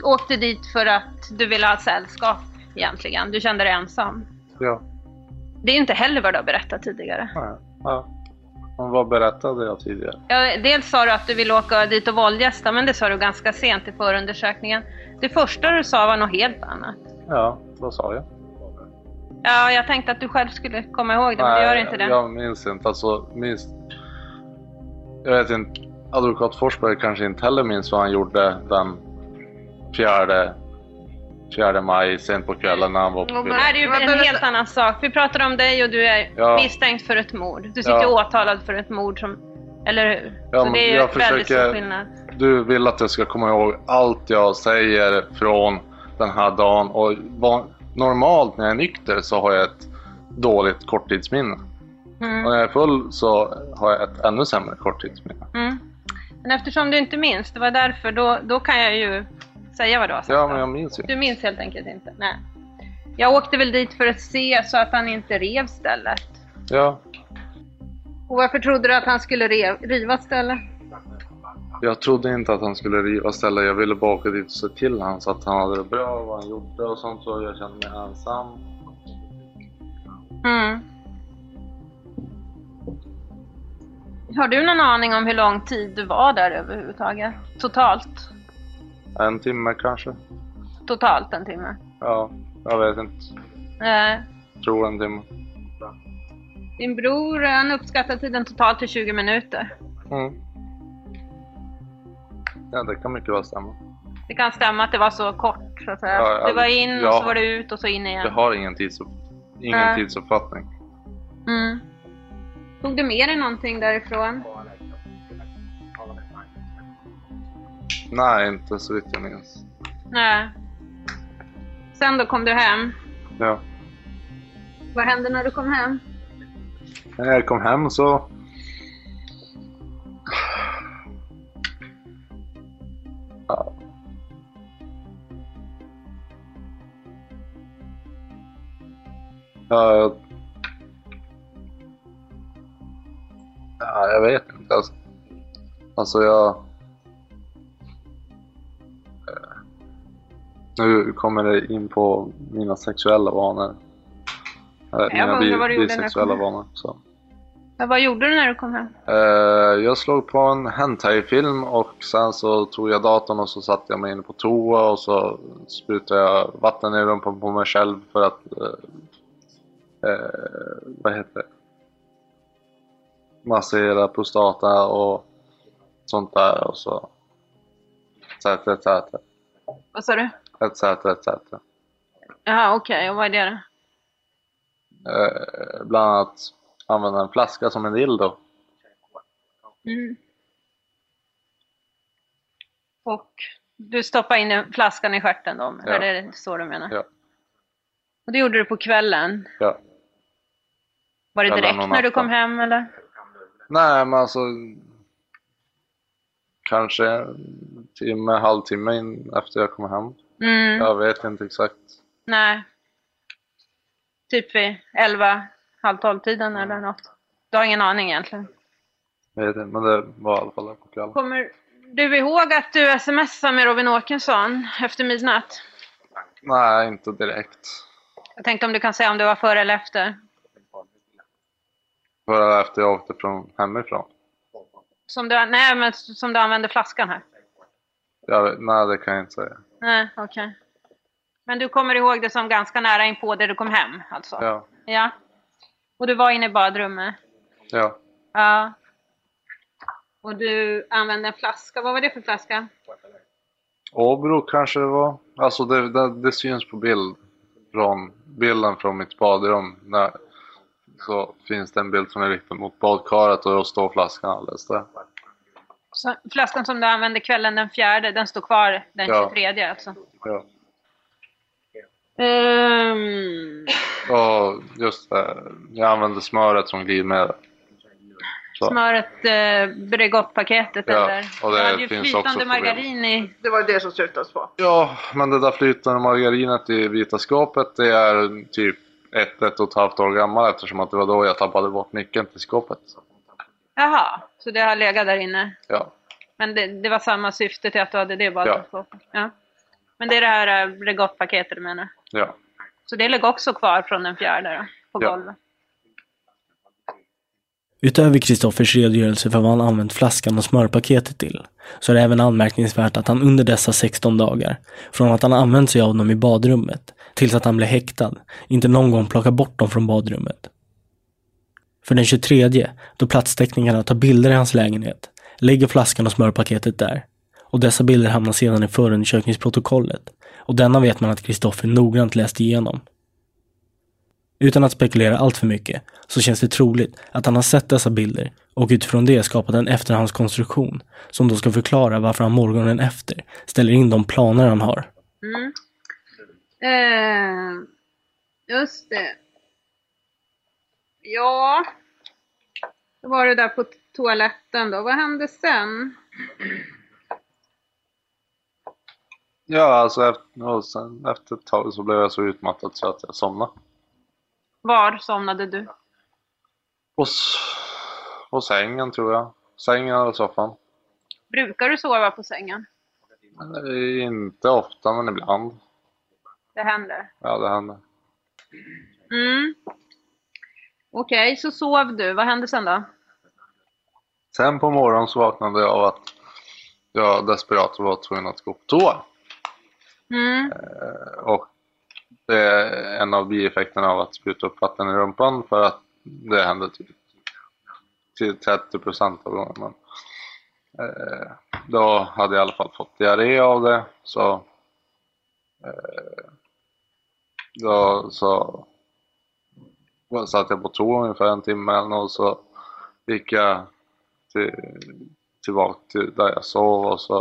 åkte dit för att du ville ha sällskap egentligen. Du kände dig ensam. ja. Det är inte heller vad du har berättat tidigare. Nej, ja. Men vad berättade jag tidigare? Ja, dels sa du att du ville åka dit och våldgästa, men det sa du ganska sent i förundersökningen. Det första du sa var något helt annat. Ja, vad sa jag? Ja, jag tänkte att du själv skulle komma ihåg det, men du gör inte det. jag minns inte. Alltså, minns... Jag vet inte. Advokat Forsberg kanske inte heller minns vad han gjorde den fjärde, fjärde maj sent på kvällen när han var på Det här är ju en helt annan sak. Vi pratar om dig och du är Ja. misstänkt för ett mord. Du sitter Ja. åtalad för ett mord som... Eller hur? Ja, Så det är ju jag väldigt stor försöker- skillnad. Du vill att jag ska komma ihåg allt jag säger från den här dagen och van, normalt när jag är nykter så har jag ett dåligt korttidsminne. Mm. Och när jag är full så har jag ett ännu sämre korttidsminne. Mm. Men eftersom du inte minns, det var därför, då, då kan jag ju säga vad du har sagt. Ja, men jag minns ju. Du minns helt enkelt inte? Nej. Jag åkte väl dit för att se så att han inte rev stället. Ja, Och varför trodde du att han skulle rev, riva stället? jag trodde inte att han skulle riva stället. Jag ville bara åka dit och se till honom så att han hade det bra, vad han gjorde och sånt. Så jag kände mig ensam. Mm. Har du någon aning om hur lång tid du var där överhuvudtaget? Totalt? En timme kanske. Totalt en timme? Ja, jag vet inte. Eh, Tror en timme. din bror, han uppskattar tiden totalt till 20 minuter. Mm. Ja, det kan mycket väl stämma. Det kan stämma att det var så kort så att säga. Ja, du var in och ja. så var du ut och så in igen. Jag har ingen, tidsupp... ingen Nej. tidsuppfattning. Mm. Tog du med dig någonting därifrån? Nej, inte så vitt jag minns. Nej. Sen då kom du hem. Ja. Vad hände när du kom hem? När jag kom hem så... Ja. Ja, jag... Ja, jag vet inte. Alltså, alltså jag... Nu kommer det in på mina sexuella vanor. Jag Mina vad bi- du bisexuella vanor. Så. Ja, vad gjorde du när du kom hem? Eh, jag slog på en hentai-film och sen så tog jag datorn och så satte jag mig inne på toa och så sprutade jag vatten i rumpan på mig själv för att... Eh, eh, vad heter det? Massera prostata och sånt där och så... Etc, etc, Vad sa du? Etc, etc. Jaha, okej. Och vad är det? Eh, bland annat använda en flaska som en dildo. Mm. Och du stoppade in flaskan i stjärten då? Ja. Är det så du menar? Ja. Och det gjorde du på kvällen? Ja. Var det direkt när du kom hem eller? Nej, men alltså kanske en timme, halvtimme efter jag kom hem. Mm. Jag vet inte exakt. Nej. Typ vid 11, halv 12 tiden eller något? Du har ingen aning egentligen? Jag vet inte, men det var i alla fall på kvällen. Kommer du ihåg att du smsade med Robin Åkesson efter midnatt? Nej, inte direkt. Jag tänkte om du kan säga om det var före eller efter? Bara efter jag åkte från hemifrån. Som du, nej, men som du använde flaskan här? Jag vet, nej, det kan jag inte säga. Nej, okej. Men du kommer ihåg det som ganska nära inpå där du kom hem alltså? Ja, Ja. Och du var inne i badrummet? ja. Ja. Och du använde en flaska. Vad var det för flaska? Åbro kanske det var. Alltså det, det, det syns på bild. Från bilden från mitt badrum. När, så finns det en bild som är riktad mot badkaret och då står flaskan alldeles där. Så, flaskan som du använde kvällen den fjärde, den står kvar den Ja. 23 alltså? Ja. Ehm, Och just det, jag använde smöret som glidmedel. Så. smöret, eh, Bregottpaketet Ja, eller? och det ju finns flytande margarin i. Det var det som slutades på. Ja, men det där flytande margarinet i vita skåpet det är typ ett, ett och ett halvt år gammal eftersom att det var då jag tappade bort nyckeln till skåpet. Jaha, så det har legat där inne? Ja, Men det, det var samma syfte till att du hade det badrumsskåpet? Ja. Men det är det här eh, Bregottpaketet du menar? ja. Så det ligger också kvar från den fjärde då, på Ja. golvet? Utöver Kristoffers redogörelse för vad han använt flaskan och smörpaketet till, så är det även anmärkningsvärt att han under dessa 16 dagar, från att han använt sig av dem i badrummet, tills att han blev häktad, inte någon gång plockar bort dem från badrummet. För den 23, då platsteckningarna tar bilder i hans lägenhet, lägger flaskan och smörpaketet där. Och dessa bilder hamnar sedan i förundersökningsprotokollet. Och denna vet man att Kristoffer noggrant läst igenom. Utan att spekulera allt för mycket så känns det troligt att han har sett dessa bilder och utifrån det skapat en efterhandskonstruktion som då ska förklara varför han morgonen efter ställer in de planer han har. Mm. Eh, just det. Ja. Då var det där på toaletten då. Vad hände sen? Ja, alltså efter, sen, efter ett tag så blev jag så utmattad så att jag somnade. Var somnade du? På, på sängen tror jag. Sängen eller soffan. Brukar du sova på sängen? Inte ofta, men ibland. Det händer. Ja, det händer. Mm. Okej, så sov du. Vad hände sen då? Sen på morgonen så vaknade jag av att jag desperat var tvungen att gå på toa. Mm. Eh, Och det är en av bieffekterna av att spruta upp vatten i rumpan för att det händer typ till 30 procent av gången. Men, eh, då hade jag i alla fall fått diarré av det så eh, då så satt jag på toa ungefär en timme eller något så gick jag till, tillbaka till där jag sov och så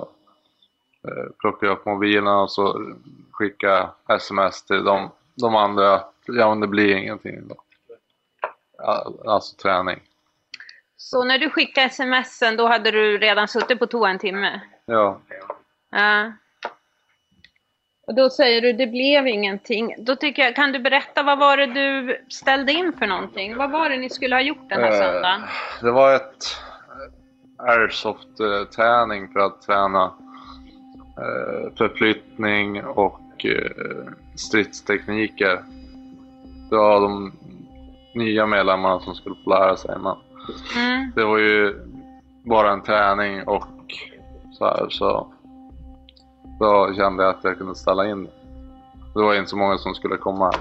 eh, plockade jag upp mobilen och så skickade sms till de, de andra. Ja men det blir ingenting då. Alltså träning. Så när du skickade smsen, då hade du redan suttit på toa en timme? Ja. Ja. Och då säger du, det blev ingenting. Då tycker jag, kan du berätta, vad var det du ställde in för någonting? Vad var det ni skulle ha gjort den här Eh, söndagen? Det var ett airsoft-träning för att träna eh, förflyttning och eh, stridstekniker. Det var de nya medlemmarna som skulle få lära sig. Men Mm. det var ju bara en träning och så här så då kände jag att jag kunde ställa in det. Var inte så många som skulle komma.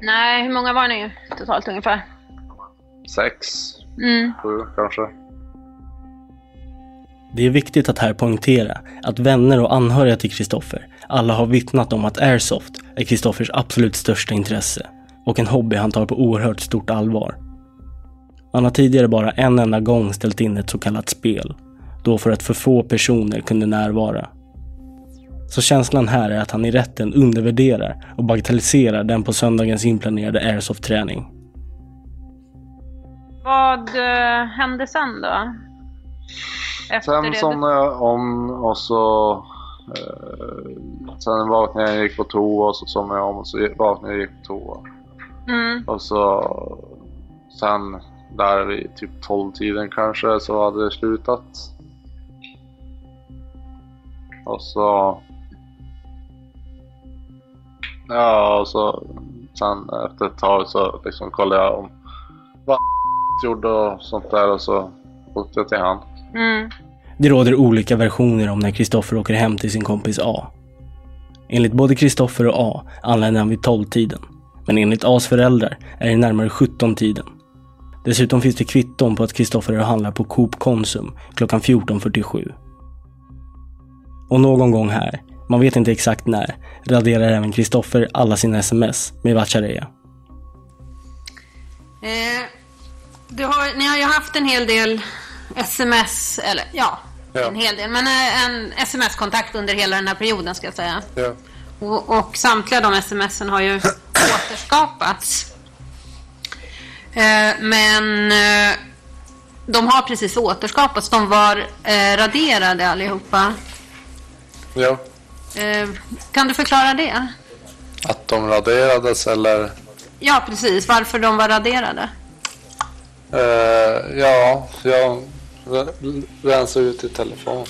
Nej, hur många var ni totalt ungefär? Sex, Mm. sju kanske. Det är viktigt att här poängtera att vänner och anhöriga till Kristoffer alla har vittnat om att Airsoft är Kristoffers absolut största intresse. och en hobby han tar på oerhört stort allvar. Han har tidigare bara en enda gång ställt in ett så kallat spel, då för att för få personer kunde närvara. Så känslan här är att han i rätten undervärderar och bagatelliserar den på söndagens inplanerade airsoft-träning. Vad eh, hände sen då? Efter Sen det somnade jag om och så... Eh, sen vaknade jag och gick på toa och så somnade jag om och så vaknade jag och gick på toa. Mm. Och så... Sen där vid typ 12-tiden kanske så hade det slutat. Och så... Ja, och så sen efter ett tag så liksom kollade jag om vad gjorde och sånt där och så åkte jag till han. Mm. Det råder olika versioner om när Kristoffer åker hem till sin kompis A. Enligt både Kristoffer och A anländer han vid 12-tiden. Men enligt A's föräldrar är det närmare 17-tiden. Dessutom finns det kvitton på att Kristoffer handlar på Coop Konsum klockan 14.47. Och någon gång här, man vet inte exakt när, raderar även Kristoffer alla sina sms med Vatchareeya. Eh, du har, ni har ju haft en hel del sms, eller ja, Ja. en hel del, men eh, en sms-kontakt under hela den här perioden ska jag säga. Ja. Och, och samtliga de smsen har ju återskapats. Eh, men eh, de har precis återskapats. De var eh, raderade allihopa. Ja. Eh, kan du förklara det? Att de raderades eller? Ja, precis. Varför de var raderade. Eh, ja, jag re- rensade ut i telefon.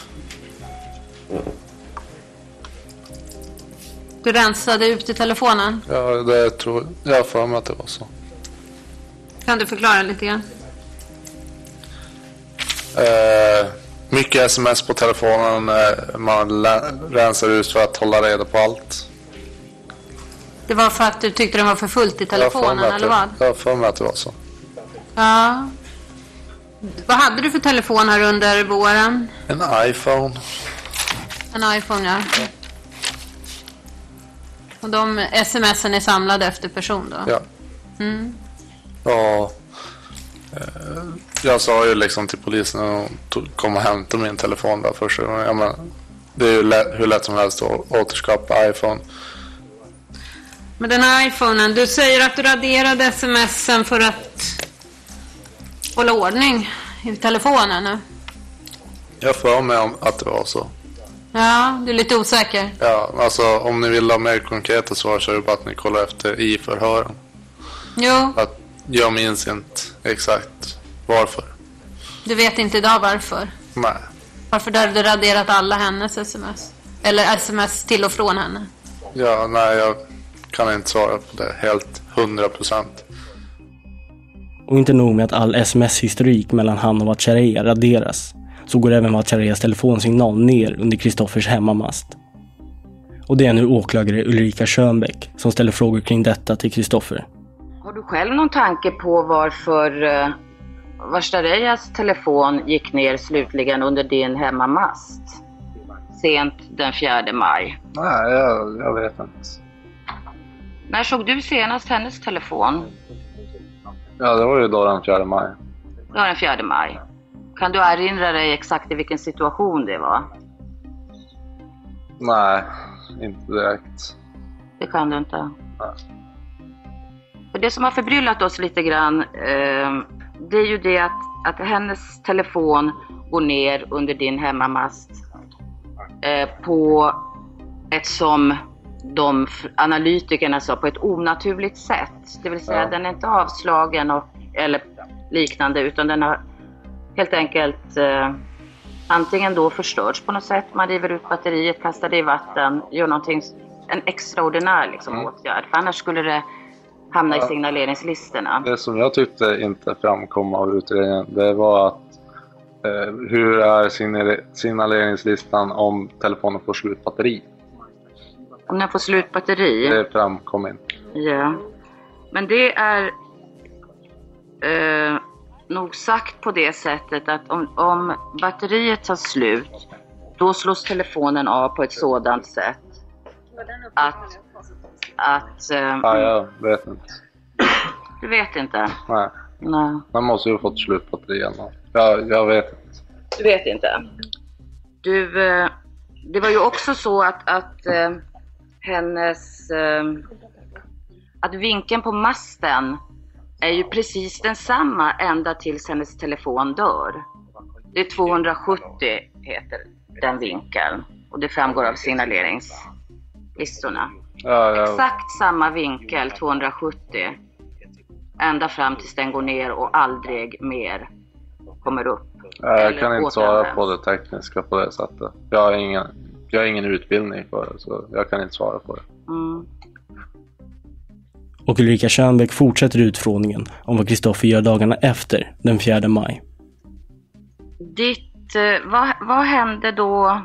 Du rensade ut i telefonen. Ja, det tror jag har för mig att det var så. Kan du förklara lite grann? Eh, mycket sms på telefonen. Eh, man rensar ut för att hålla reda på allt. Det var för att du tyckte den var för fullt i telefonen, eller det- vad? Jag har för mig att det var så. Ja. Vad hade du för telefon här under våren? En iPhone. En iPhone, ja. Och de smsen är samlade efter person då? Ja. Mm. Ja. Eh, jag sa ju liksom till polisen när de tog- kom och hämtade min telefon där första gången. Ja, men, det är ju lätt, hur lätt som helst att återskapa iPhone. Men den här iPhonen, du säger att du raderade smsen för att hålla ordning i telefonen nu. Jag för mig om att det var så. Ja, du är lite osäker. Ja, alltså om ni vill ha mer konkreta svar så är det bara att ni kollar efter i förhören. Jo, Att jag minns inte exakt varför. du vet inte idag varför. Nej. Varför hade du raderat alla hennes sms? Eller sms till och från henne? Ja, nej, jag kan inte svara på det helt hundra procent. Och inte nog med att all sms-historik mellan han och Vatchareeya raderas, så går även Vatchareeyas telefonsignal ner under Kristoffers hemmamast. Och det är nu åklagare Ulrika Schönbeck som ställer frågor kring detta till Kristoffer. Har du själv någon tanke på varför uh, Vashtarejas telefon gick ner slutligen under din hemmamast? Sent den 4 maj. Nej, jag, jag vet inte. När såg du senast hennes telefon? Ja, det var ju då den 4 maj. Det var den 4 maj. Kan du erinra dig exakt i vilken situation det var? Nej, inte direkt. Det kan du inte. För det som har förbryllat oss lite grann, eh, det är ju det att, att hennes telefon går ner under din hemmamast eh, på ett som de analytikerna sa, på ett onaturligt sätt. Det vill säga Ja. den är inte avslagen och, eller liknande utan den har helt enkelt eh, antingen då förstörts på något sätt, man river ut batteriet, kastar det i vatten, gör någonting, en extraordinär liksom, Mm. åtgärd. För annars skulle det hamna i signaleringslistorna. Det som jag tyckte inte framkom av utredningen, det var att eh, hur är signal- signaleringslistan om telefonen får slut batteri? Om den får slut batteri. Det framkom inte. Ja. Men det är eh, nog sagt på det sättet att om, om batteriet tar slut, då slås telefonen av på ett sådant sätt att... att eh, Ja, jag vet inte. Du vet inte? Nej. Nej. Man måste ju ha fått slut på det igen. Jag, jag vet inte. Du vet inte? Du, eh, det var ju också så att, att eh, hennes... Eh, att vinkeln på masten är ju precis densamma ända tills hennes telefon dör. Det är 270 heter den vinkeln och det framgår av signaleringslistorna. Ja, jag, Exakt samma vinkel, 270. Ända fram tills den går ner och aldrig mer kommer upp. jag kan inte svara på det tekniska på det sättet. Jag har ingen, jag har ingen utbildning för det, så jag kan inte svara på det. Mm. Och Ulrika Schönbeck fortsätter utfrågningen om vad Kristoffer gör dagarna efter den 4 maj. Ditt, eh, vad, vad hände då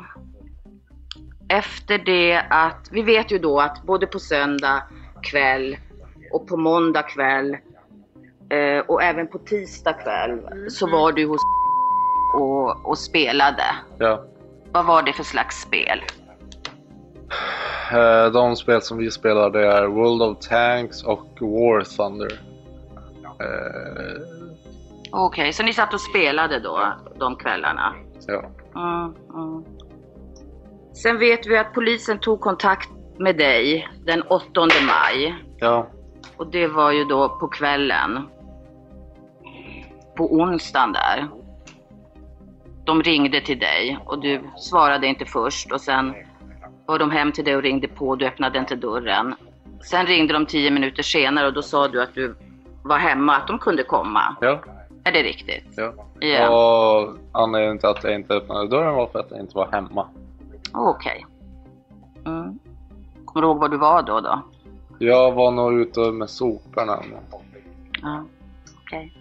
efter det att, vi vet ju då att både på söndag kväll och på måndag kväll eh, och även på tisdag kväll så var du hos och, och spelade. Ja. Vad var det för slags spel? Eh, De spel som vi spelar det är World of Tanks och War Thunder. Eh, Okej, så ni satt och spelade då de kvällarna? ja. Mm, mm. Sen vet vi att polisen tog kontakt med dig den 8 maj. Ja. Och det var ju då på kvällen. På onsdagen där. De ringde till dig och du svarade inte först och sen var de hem till dig och ringde på och du öppnade inte dörren. Sen ringde de tio minuter senare och då sa du att du var hemma, att de kunde komma. Ja. Är det riktigt? ja. Ja. Och anledningen till att jag inte öppnade dörren var för att jag inte var hemma. Okej. Mm. Kommer du ihåg var du var då? då? Jag var nog ute med soporna. Ja, okej.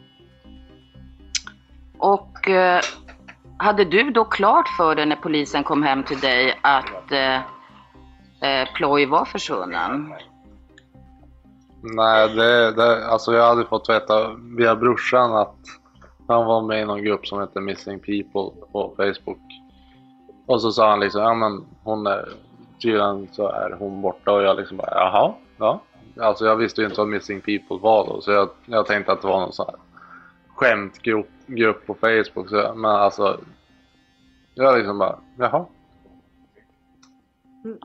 Och eh, hade du då klart för dig när polisen kom hem till dig att eh, eh, Ploy var försvunnen? Nej, det, det, alltså jag hade fått veta via brorsan att han var med i någon grupp som heter Missing People på Facebook. Och så sa han liksom, ja men hon är, tydligen så är hon borta och jag liksom bara, jaha, ja. Alltså jag visste ju inte vad Missing People var då, så jag, jag tänkte att det var någon sån här skämtgrupp grupp på Facebook. Så, men alltså, jag liksom bara, jaha.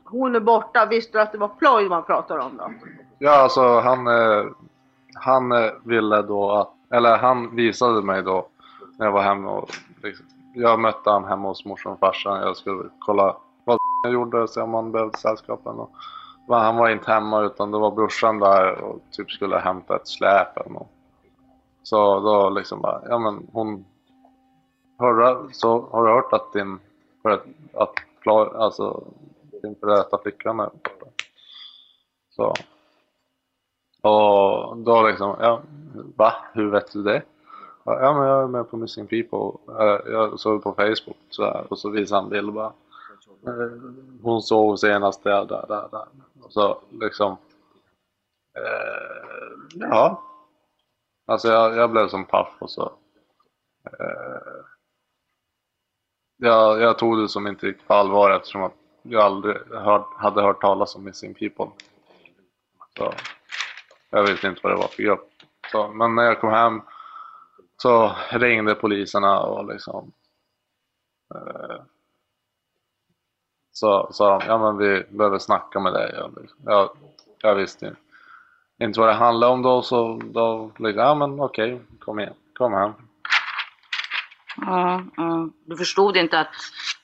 Hon är borta, visste du att det var ploj man pratar om då? Ja, alltså han, eh, han eh, ville då att, eller han visade mig då när jag var hemma och liksom, jag mötte han hemma hos morsan och farsan. Jag skulle kolla vad han gjorde, se om han behövde sällskapen. Men han var inte hemma utan det var brorsan där och typ skulle hämta ett släp eller något. Så då liksom bara, ja men hon, Hörra, så har du hört att din, för att, att alltså din före detta flickvän är borta? Så. Och då liksom, ja, va? Hur vet du det? Ja, men jag är med på Missing People. Jag såg på Facebook så här, och så visade han bild bara. Eh, hon såg senast där, där, där, där. Och så liksom, eh, ja. Alltså jag, jag blev som paff och så. Eh, jag, jag tog det som inte riktigt på allvar eftersom att jag aldrig hört, hade hört talas om Missing People. Så jag visste inte vad det var för grupp. Så, men när jag kom hem så ringde poliserna och liksom eh, så sa de, ja men vi behöver snacka med dig. Liksom, jag, jag visste inte vad det handlade om då så då liksom, ja men okej, kom igen, kom hem. Mm, mm. Du förstod inte att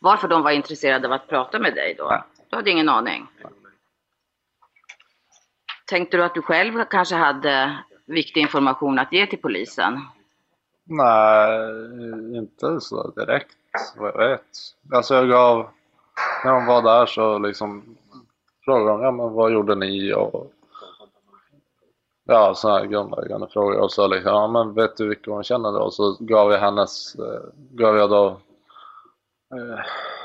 varför de var intresserade av att prata med dig då? Du hade ingen aning? Tänkte du att du själv kanske hade viktig information att ge till polisen? Nej, inte så direkt vad jag vet. Alltså jag gav, när de var där så liksom frågade de, ja men vad gjorde ni och ja sådana här grundläggande frågor och så liksom, ja men vet du vilka hon känner då? Och så gav jag hennes, eh, gav jag då, eh,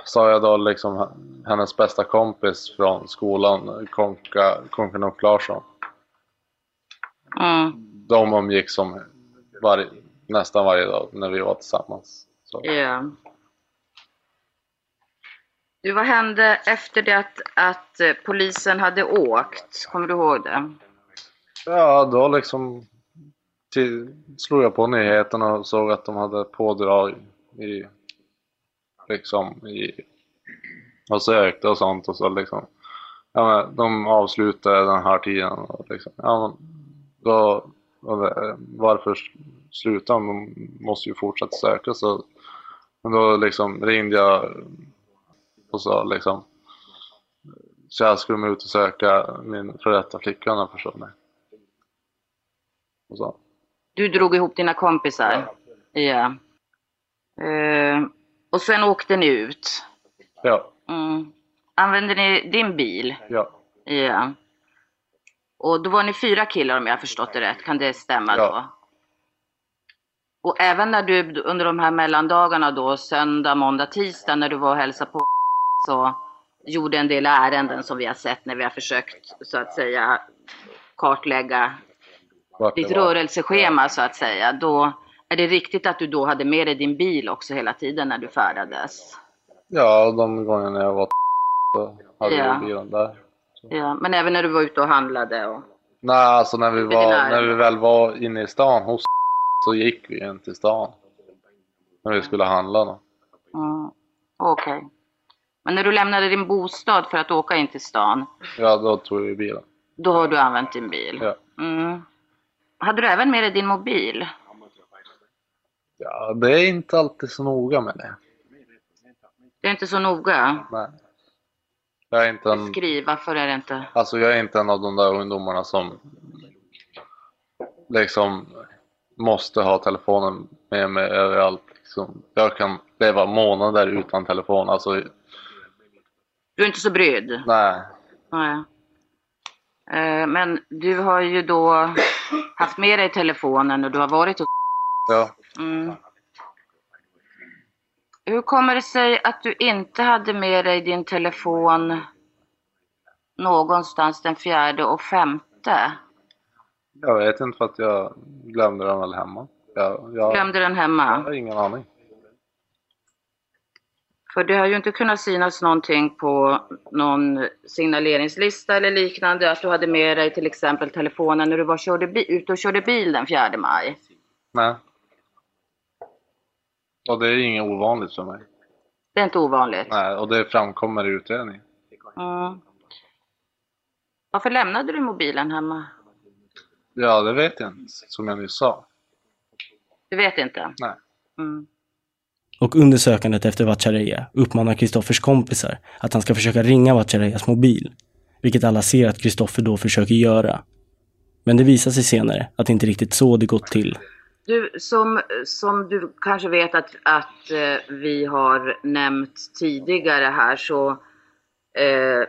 sa jag då liksom hennes bästa kompis från skolan, Konka, Konka Larsson. Mm. De umgick som varje, nästan varje dag när vi var tillsammans. Så. Ja. Du, vad hände efter det att, att eh, polisen hade åkt? Kommer du ihåg det? Ja, då liksom till, slog jag på nyheterna och såg att de hade pådrag i, liksom i, och sökte och sånt och så liksom, ja men de avslutade den här tiden och liksom, ja men, då, och det, varför sluta? De måste ju fortsätta söka så, men då liksom ringde jag och sa liksom, så jag skulle ut och söka min före detta flickvän har försvunnit. Och så. Du drog ihop dina kompisar? Ja. Eh, och sen åkte ni ut? Ja. Mm. Använde ni din bil? Ja. Ja. Och då var ni fyra killar om jag har förstått det rätt, kan det stämma Ja. då? Och även när du under de här mellandagarna då, söndag, måndag, tisdag, när du var och hälsade på så gjorde en del ärenden som vi har sett när vi har försökt så att säga kartlägga Vart ditt rörelseschema så att säga. Då är det riktigt att du då hade med dig din bil också hela tiden när du färdades? Ja, de gångerna jag var så hade Ja. jag bilen där. Ja, men även när du var ute och handlade och... Nej, alltså när vi, var, när vi väl var inne i stan hos så gick vi in till stan. När vi skulle handla då. Mm, Okej. Men när du lämnade din bostad för att åka in till stan, Ja, då tog vi bilen. då har du använt din bil? Ja. Mm. Hade du även med dig din mobil? Ja, det är inte alltid så noga med det. Det är inte så noga. Nej. Jag är inte en, Skriv, varför är det inte? alltså jag är inte en av de där ungdomarna som liksom måste ha telefonen med mig överallt. Liksom. Jag kan leva månader utan telefon. Alltså, Du är inte så brydd? nej. Nej. Eh, Men du har ju då haft med dig telefonen när du har varit hos Ja. Mm. Hur kommer det sig att du inte hade med dig din telefon någonstans den fjärde och femte? Jag vet inte för att jag glömde den väl hemma. Jag, jag, Glömde den hemma? Jag har ingen aning. För det har ju inte kunnat synas någonting på någon signaleringslista eller liknande att du hade med dig till exempel telefonen när du var körde bi- ute och körde bil den 4 maj. Nej. Och det är inget ovanligt för mig. Det är inte ovanligt. Nej, och det framkommer i utredningen. Mm. Varför lämnade du mobilen hemma? Ja, det vet jag inte, som jag nyss sa. Du vet inte? Nej. Mm. Och under sökandet efter Vatchareeya uppmanar Kristoffers kompisar att han ska försöka ringa Vatchareeyas mobil, vilket alla ser att Kristoffer då försöker göra. Men det visar sig senare att det inte riktigt så det gått till. Du, som, som du kanske vet att, att eh, vi har nämnt tidigare här så eh,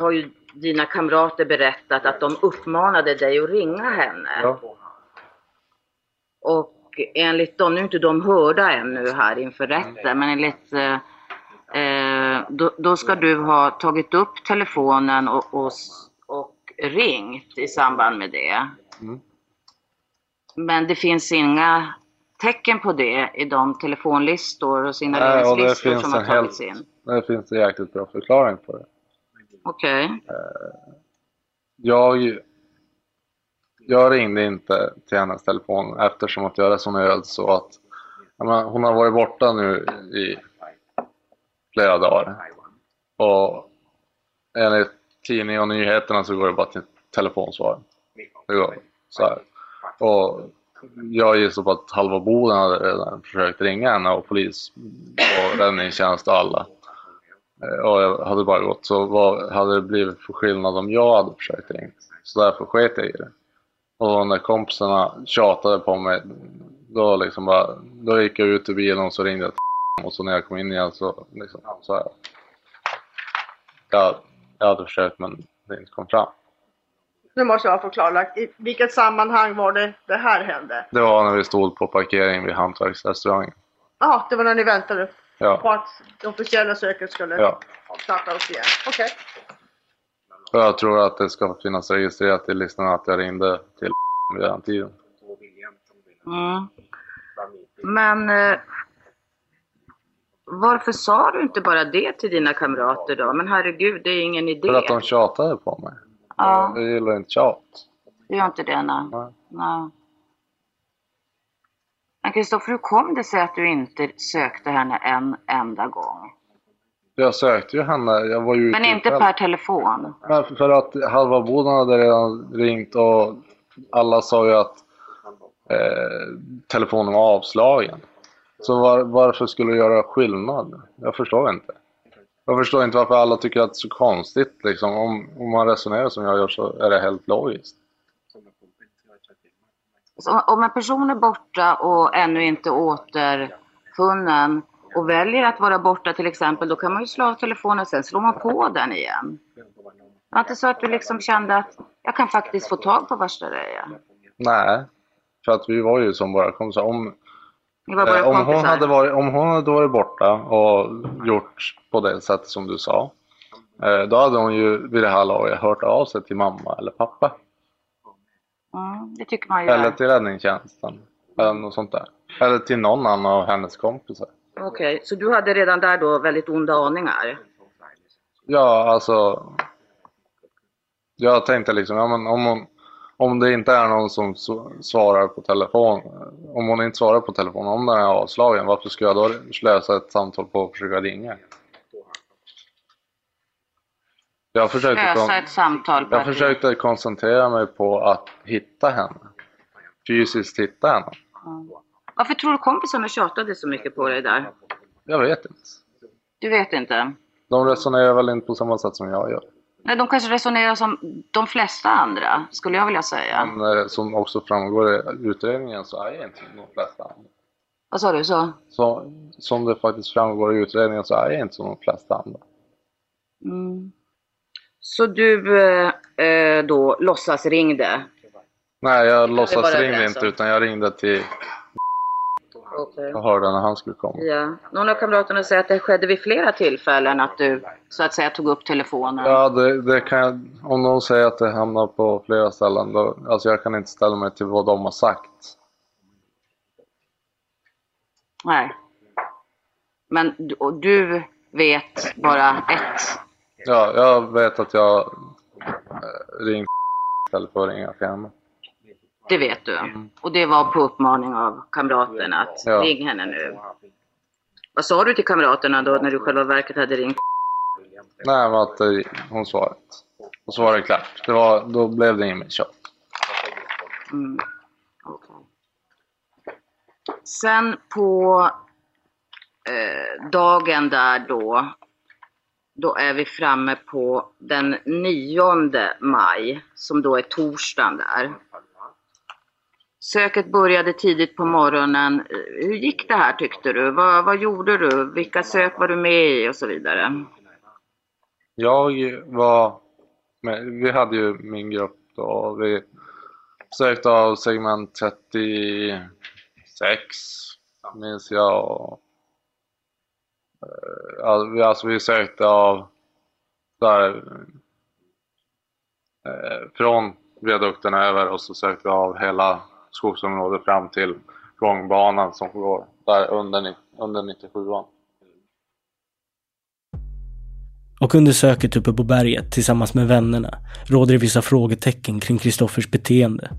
har ju dina kamrater berättat att de uppmanade dig att ringa henne. Ja. Och enligt dem, nu är inte de hörda ännu här inför rätten, men enligt eh, eh, då, då ska du ha tagit upp telefonen och, och, och ringt i samband med det. Mm. Men det finns inga tecken på det i de telefonlistor och signaleringslistor som har tagits in. det finns en jäkligt bra förklaring på det. Okej. Eh, jag, jag ringde inte till hennes telefon eftersom att jag resonerade så att menar, hon har varit borta nu i flera dagar. Och enligt tidningen och nyheterna så går det bara till telefonsvar. Det går så här. Och jag gissar på att halva Boden hade redan försökt ringa henne och polis och räddningstjänst och alla. Och jag hade bara gått, så vad hade det blivit för skillnad om jag hade försökt ringa? Så därför sket jag i det. Och när kompisarna tjatade på mig, då liksom bara, då gick jag ut ur bilen och så ringde jag till och så när jag kom in igen så liksom, så här. Jag, jag hade försökt men det inte kom fram. Nu måste jag få klarlagt. I vilket sammanhang var det det här hände? Det var när vi stod på parkering vid hantverksrestaurangen. Ja, det var när ni väntade Ja. på att det officiella söket skulle Ja. starta upp igen. Okej. Och jag tror att det ska finnas registrerat i listan att jag ringde till vid den tiden. Mm. Men eh, varför sa du inte bara det till dina kamrater då? Men herregud, det är ingen idé. För att de tjatade på mig. Ja. Jag gillar inte tjat. Du gör inte det, nej. nej. Kristoffer, hur kom det sig att du inte sökte henne en enda gång? Jag sökte ju henne, jag var ju Men inte själv. per telefon? Men för att halva boden hade redan ringt och alla sa ju att eh, telefonen var avslagen. Så var, varför skulle det göra skillnad? Jag förstår inte. Jag förstår inte varför alla tycker att det är så konstigt. Liksom. Om, om man resonerar som jag gör så är det helt logiskt. Så om en person är borta och ännu inte återfunnen och väljer att vara borta till exempel, då kan man ju slå av telefonen och sen slår man på den igen. Var det inte så att du liksom kände att jag kan faktiskt få tag på värsta Reja? Nej, för att vi var ju som bara kompisar. Om, var eh, om, hon hade varit, om hon hade varit borta och gjort på det sättet som du sa, eh, då hade hon ju vid det här laget hört av sig till mamma eller pappa. Mm, det tycker man ju. Eller till räddningstjänsten. Eller något sånt där. Eller till någon annan av hennes kompisar. Okej, så du hade redan där då väldigt onda aningar? Ja, alltså. Jag tänkte liksom, ja, men om, hon, om det inte är någon som svarar på telefon. Om hon inte svarar på telefon, om den är avslagen, varför ska jag då lösa ett samtal på att försöka ringa? Jag försökte, Lösa ett samtal jag försökte koncentrera mig på att hitta henne. Fysiskt hitta henne. Mm. Varför tror du kompisarna tjatade så mycket på dig där? Jag vet inte. Du vet inte? De resonerar väl inte på samma sätt som jag gör. Nej, de kanske resonerar som de flesta andra, skulle jag vilja säga. Men eh, som också framgår i utredningen så är jag inte som de flesta andra. Vad sa du? Så? Så, som det faktiskt framgår i utredningen så är jag inte som de flesta andra. Mm. Så du eh, eh, då låtsas ringde? Nej, jag låtsas ringde inte utan jag ringde till Okej. jag hörde när han skulle komma. Ja. Någon av kamraterna säger att det skedde vid flera tillfällen att du så att säga tog upp telefonen. Ja, det, det kan jag, om någon säger att det hamnar på flera ställen, då, alltså jag kan inte ställa mig till vad de har sagt. Nej. Men du, och du vet bara ett. Ja, jag vet att jag eh, ringt istället för att ringa till henne. Det vet du. Och det var på uppmaning av kamraterna att Ja. ring henne nu. Vad sa du till kamraterna då när du själva verket hade ringt? Nej, men att eh, hon svarat. Och så var det klart. Det var, då blev det inget mer tjat. Mm. okej. Sen på eh, dagen där då, då är vi framme på den 9 maj, som då är torsdagen där. Söket började tidigt på morgonen. Hur gick det här tyckte du? Vad, vad gjorde du? Vilka sök var du med i och så vidare? Jag var med, vi hade ju min grupp då vi sökte av segment 36 minns jag. Och, eh, ja, vi- alltså vi sökte av där eh, från viadukten över och så sökte vi av hela skogsområdet fram till gångbanan som går där under, under 97an. Och under söket uppe på berget tillsammans med vännerna råder det vissa frågetecken kring Kristoffers beteende.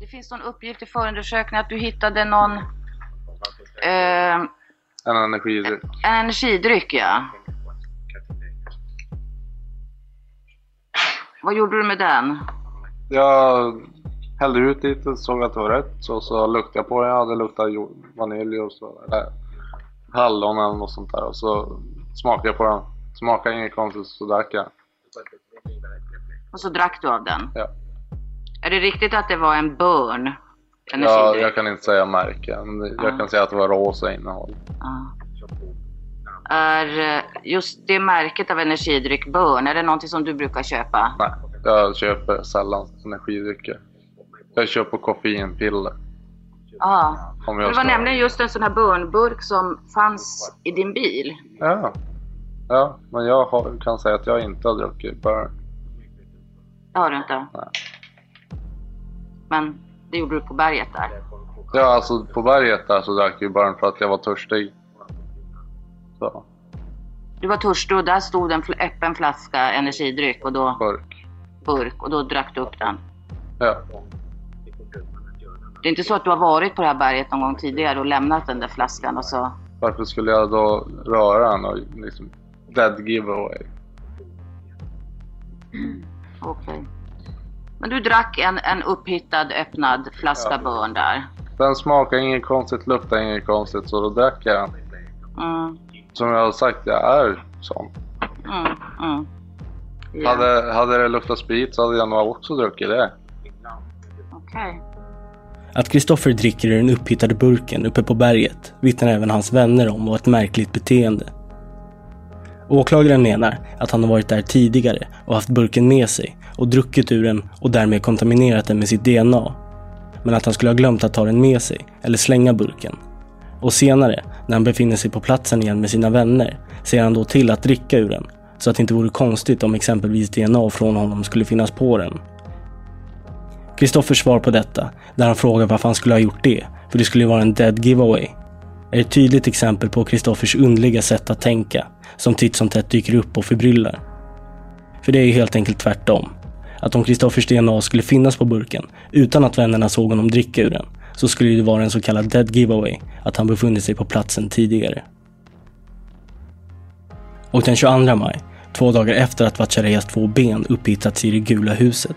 Det finns någon uppgift i förundersökningen att du hittade någon eh, En energidryck. energidryck, ja. Vad gjorde du med den? Jag hällde ut lite såg att det var rätt. Så, så luktade jag på den. Ja, det luktade vanilj och så. Eller hallon eller något sånt där. Och så smakade jag på den. Smakade inget konstigt så drack jag. Och så drack du av den. Ja. Är det riktigt att det var en burn? Ja, Energidryck? jag kan inte säga märke. Men det- jag kan säga att det var rosa innehåll. Ja. Är eh, just det märket av energidryck Burn, är det någonting som du brukar köpa? Nej, jag köper sällan energidrycker. Jag köper koffeinpiller. Ja. Om Det var ska... nämligen just en sån här Burn-burk som fanns i din bil. Ja. Ja, men jag har, kan säga att jag inte har druckit Burn. Det har du inte? Nej. Men det gjorde du på berget där? Ja, alltså på berget där så drack jag Burn för att jag var törstig. Så, Du var törstig och där stod en öppen flaska energidryck och då... burk. Burk. Och då drack du upp den. Ja. Det är inte så att du har varit på det här berget någon gång tidigare och lämnat den där flaskan och så... Varför skulle jag då röra den och liksom dead giveaway? Okej. Men du drack en, en upphittad öppnad flaska burn där. Den smakar inget konstigt, luktar inget konstigt så då drack jag den. Mm, Som jag har sagt, jag är sån. mm, mm. Ja. Hade, hade det luktat sprit så hade jag nog också druckit det. Okej. Att Kristoffer dricker ur den upphittade burken uppe på berget vittnar även hans vänner om var ett märkligt beteende. Åklagaren menar att han har varit där tidigare och haft burken med sig och druckit ur den och därmed kontaminerat den med sitt DNA. Men att han skulle ha glömt att ta den med sig eller slänga burken. Och senare, när han befinner sig på platsen igen med sina vänner, ser han då till att dricka ur den. Så att det inte vore konstigt om exempelvis DNA från honom skulle finnas på den. Kristoffers svar på detta, där han frågar varför han skulle ha gjort det, för det skulle ju vara en dead giveaway, är ett tydligt exempel på Kristoffers underliga sätt att tänka, som titt som tätt dyker upp och förbryllar. För det är ju helt enkelt tvärtom. Att om Kristoffers DNA skulle finnas på burken, utan att vännerna såg honom dricka ur den, så skulle det vara en så kallad dead giveaway, att han befunnit sig på platsen tidigare. Och den 22 maj, två dagar efter att Vatchareas två ben upphittats i det gula huset,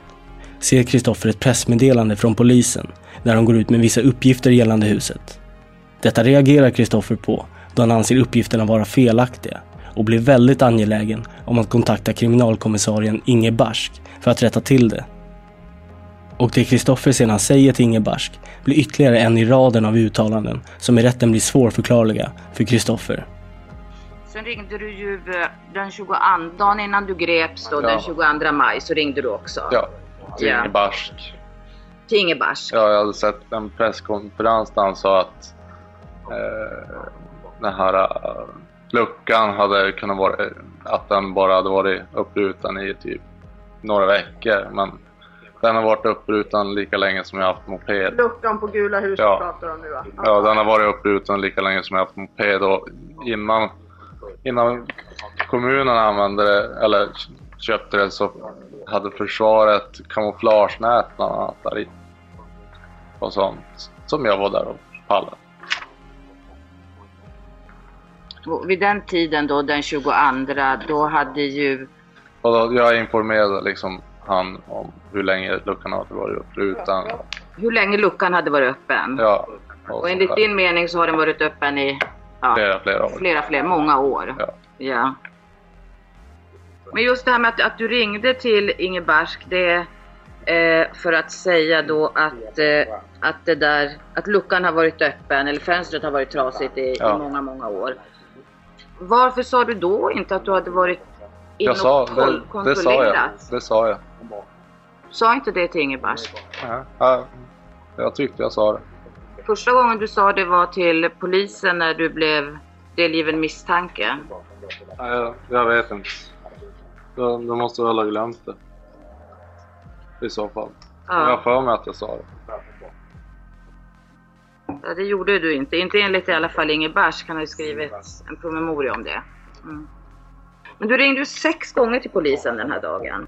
ser Kristoffer ett pressmeddelande från polisen där de går ut med vissa uppgifter gällande huset. Detta reagerar Kristoffer på då han anser uppgifterna vara felaktiga och blir väldigt angelägen om att kontakta kriminalkommissarien Inge Barsk för att rätta till det. Och det Kristoffer sedan säger till Inge Barsk blir ytterligare en i raden av uttalanden som i rätten blir svårförklarliga för Kristoffer. Sen ringde du ju eh, den 22, dagen innan du greps då, Ja. den 22 maj, så ringde du också. Ja, till Ja. Inge Barsk. Till Inge Barsk. Ja, jag hade sett en presskonferens där han sa att eh, den här eh, luckan hade kunnat vara, att den bara hade varit uppbruten i typ några veckor. Men den har varit uppbruten lika länge som jag har haft moped. Luckan på gula huset Ja. pratar om nu va? Ja, den har varit uppbruten lika länge som jag har haft moped och innan, innan kommunen använde det, eller köpte det så hade försvaret kamouflagenät bland annat där i. Och sånt. Som jag var där och pallade. Vid den tiden då, den 22, då hade ju... Och då, jag informerade liksom han om hur länge luckan hade varit uppbruten. Hur länge luckan hade varit öppen. Ja, Och enligt din mening så har den varit öppen i ja, flera, flera år. flera, flera, många år. Ja. Men just det här med att, att du ringde till Inge Barsk, det eh, för att säga då att, eh, att det där, att luckan har varit öppen eller fönstret har varit trasigt i, Ja. i många, många år. Varför sa du då inte att du hade varit Jag sa, det, det sa jag. Det sa jag. Sa inte det till Inge Barsk? Ja, ja, jag tyckte jag sa det. Första gången du sa det var till polisen när du blev delgiven misstanke. Ja, jag, jag vet inte. De, de måste väl ha glömt det. I så fall. Ja. Jag har för mig att jag sa det. Ja, det gjorde du inte. Inte enligt i alla fall Inge Barsk. Han har ju skrivit en promemoria om det. Mm. Men du ringde ju sex gånger till polisen den här dagen.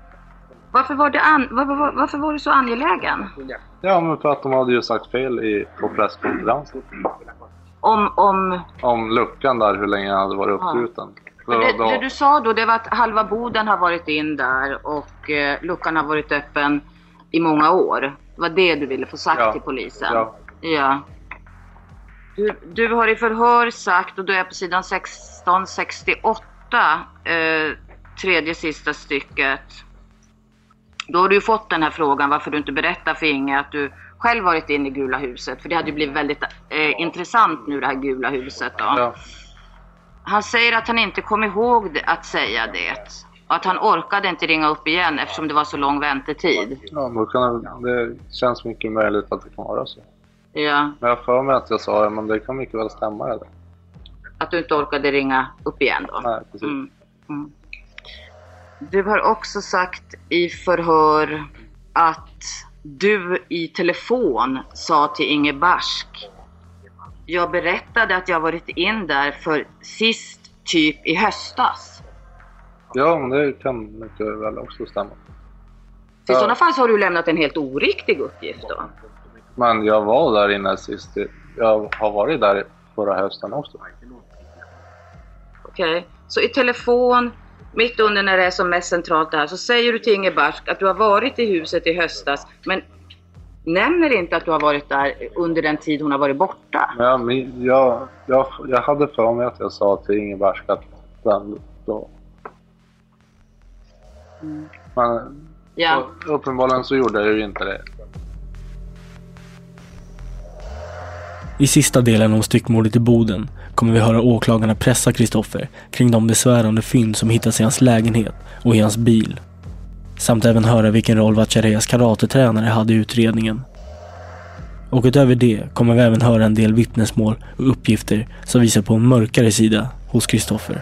Varför var, an- var, var, varför var du så angelägen? Ja, men för att de hade ju sagt fel i, på presskonferensen. Om, om... Om luckan där, hur länge den hade varit Ja. Men Då, det, då, det du sa då, det var att halva boden har varit in där och eh, luckan har varit öppen i många år. Det var det du ville få sagt Ja. till polisen? Ja. Ja. Du, du har i förhör sagt, och då är jag på sidan 1668, eh, tredje sista stycket. Då har du ju fått den här frågan varför du inte berättar för Inge att du själv varit inne i Gula huset. För det hade ju blivit väldigt eh, intressant nu det här Gula huset då. Ja. Han säger att han inte kom ihåg att säga det. Och att han orkade inte ringa upp igen eftersom det var så lång väntetid. ja, då kan det, känns mycket möjligt att det kan vara så. Ja, Men jag har för mig att jag sa det, men det kan mycket väl stämma det. Att du inte orkade ringa upp igen då. Nej, precis. Mm. Mm. Du har också sagt i förhör att du i telefon sa till Inge Barsk Jag berättade att jag varit in där för sist typ i höstas. Ja, men det kan mycket väl också stämma. Så I sådana fall så har du lämnat en helt oriktig uppgift då. Men jag var där inne sist. Jag har varit där förra hösten också. Okej, så i telefon, mitt under när det är som mest centralt det här, så säger du till Inge Barsk att du har varit i huset i höstas, men nämner inte att du har varit där under den tid hon har varit borta. Men jag, jag, jag, hade för mig att jag sa till Inge Barsk att den då... Men Ja. uppenbarligen så gjorde jag ju inte det. I sista delen om styckmordet i Boden kommer vi höra åklagarna pressa Kristoffer kring de besvärande fynd som hittats i hans lägenhet och i hans bil. Samt även höra vilken roll Vatchareas karatetränare hade i utredningen. Och utöver det kommer vi även höra en del vittnesmål och uppgifter som visar på en mörkare sida hos Kristoffer.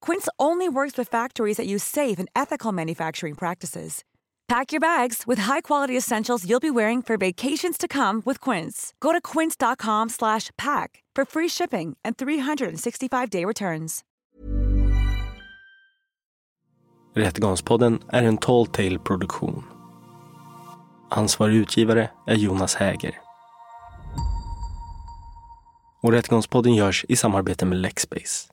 Quince only works with factories that use safe and ethical manufacturing practices. Pack your bags with high-quality essentials you'll be wearing for vacations to come with Quince. Go to quince.com slash pack for free shipping and 365-day returns. Rättegångspodden är en Tall Tale produktion. Ansvarig utgivare är Jonas Häger. Och Rättegångspodden görs i samarbete med Lexbase.